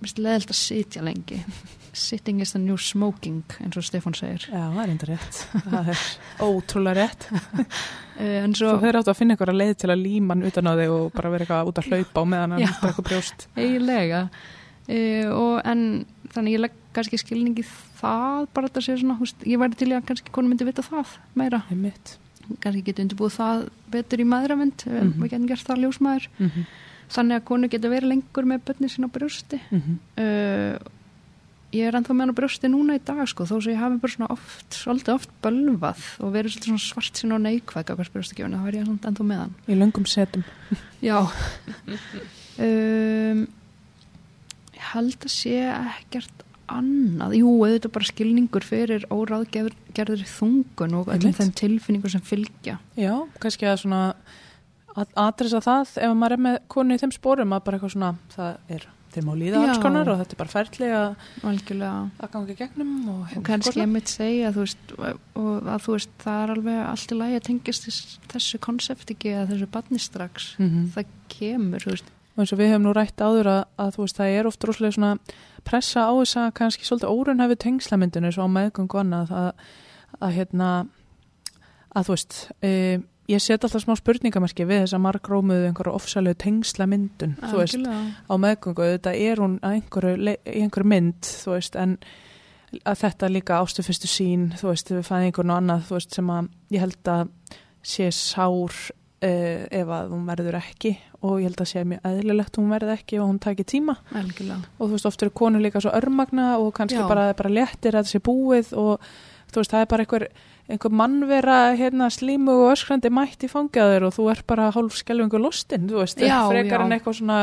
finnst leiðilegt að sitja lengi Sitting is the new smoking eins og Stefán segir Já, það er enda rétt. Það er ótrúlega rétt. uh, en Svo þau eru áttu að finna ykkur að leið til að líma hann utan á þig og bara vera eitthvað út að hlaupa á meðan hann drekkur brjóst. eiginlega uh, og en þannig ég legg kannski skilningi það bara þetta sé svona, húst, ég væri til í að kannski konu myndi vita það meira Emitt. kannski geti undirbúið það betur í maðuravend mm Mhm. við getum gert það ljósmaður Mm -hmm. þannig að konu getur verið lengur með börni sín á brjósti uh, ég er ennþá með hann á brjósti núna í dag sko, þó sem ég hafi bara svona oft svolítið oft bölvað og verið svona svart sín og neikvæð á hvers brjóstakefinu, þá er ég ennþá með hann Í löngum setum. já um, ég held að sé ekkert annað, jú, auðvitað bara skilningur fyrir óráðgerður þungun og öllum Einmitt. þeim tilfinningur sem fylgja. Já, kannski að svona að adressa það ef maður er með konu í þeim spórum að bara eitthvað svona, það er þeim á líða alls konar og þetta er bara ferli að, að ganga gegnum og, og kannski ég mitt segja þú veist, og að þú veist það er alveg allt í lagi að tengist þess, þessu konsept ekki að þessu barni strax. Mm -hmm. það kemur, þú veist. Og eins og við hefum nú rætt áður að, að þú veist það er oft rosalega svona pressa á þess að kannski svolítið órunhæfi tengslamyndinu svo á meðgöngu annað að, að hérna að þú veist e, ég set alltaf smá spurningamarki við þess að margrómuðu einhverju ofsalegu tengslamyndun þú veist á meðgöngu, þetta er hún að einhverju, í einhverju mynd, þú veist, en að þetta líka ástu fyrstu sín, þú veist, við fæðingun og annað, þú veist, sem að ég held að sé sár uh, ef að hún verður ekki og ég held að sé mjög eðlilegt hún verður ekki og hún taki tíma algjörlega og þú veist, oft eru konur líka svo örmagna og kannski Já. bara, bara léttir að það sé búið og þú veist, það er bara einhver, einhver mannvera hérna slímu og öskrandi mætt í fangaður og þú er bara hálf skelfingu lostinn, þú veist, Já, frekar já. en eitthvað svona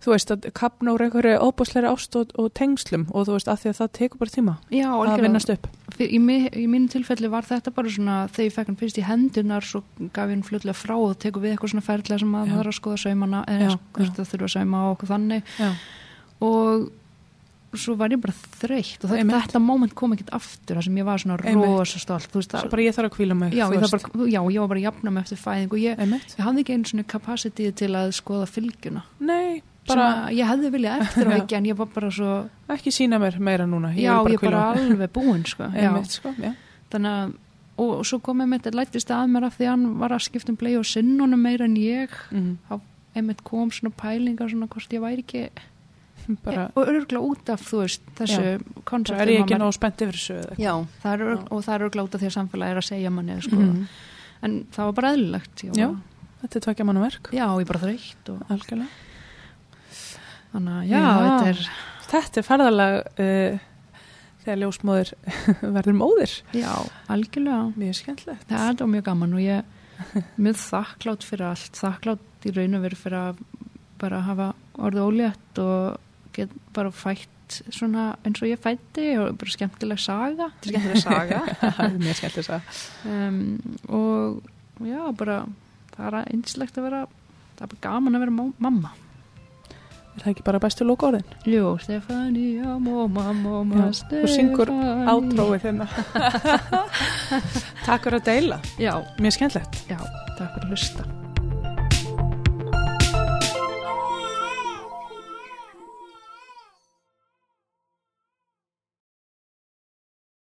þú veist, að kapna úr einhverju óbúsleiri ást og, og tengslum og þú veist, að því að það tekur bara tíma Já, að vinnast upp. Fyr- Í, í mínu tilfelli var þetta bara svona þegar ég fekk hann fyrst í hendunar svo gaf ég hann fljótlega frá og tekur við eitthvað svona ferðlega sem að það er að skoða saumana eða það þurfa að sauma og okkur þannig. Já, og svo var ég bara þreytt og þetta, þetta moment kom ekkert aftur þar sem ég var svona Einmitt. rosa stolt þú veist, svo það, bara ég þarf að kvíla mig já, ég bara, já, ég var bara að jafna mig eftir fæðing og ég, ég hafði ekki einu svona capacity til að skoða fylgjuna. Nei, bara, bara ég hefði viljað eftir á Já. ekki en ég var bara svo, ekki sína mér meira núna já, vil ég er bara alveg búin sko, já, Einmitt, sko, já. þannig að og, og svo með þetta lættist að mér af því að hann var að skipta um blei og sinnunum meira en ég Mhm. einmitt kom svona pælingar svona hvort ég væri ekki bara, og örgulega út af þú veist þessu bara konceptum er ég að ekki nóg spennt yfir þessu? Já, það er, örg- og það er örgulega út af því að samfélagi er að segja manni sko. Mhm. en það var bara eðlilegt ég Já. þetta er tvekja manna verk já, ég er bara þreytt og algjörlega þannig að já, Já. þetta er þetta er ferðalag uh, þegar ljósmóðir verður móðir. Já, algjörlega. Mjög skemmtilegt. Það er þetta mjög gaman og ég er mjög þakklátt fyrir allt. Þakklátt í raun og veru fyrir að bara hafa orðið ólétt og get bara fætt svona eins og ég fætti og bara skemmtileg saga. Þetta er skemmtileg saga. Það er mjög skemmtilegt að um, og já, bara það er einslegt að vera það er bara gaman að vera mamma er það ekki bara bestu lókórðin Jú, Stefania, móma, móma, Já, þú syngur átróið hérna. Takk fyrir að deila. Já, mjög skemmtilegt. Já, takk fyrir að hlusta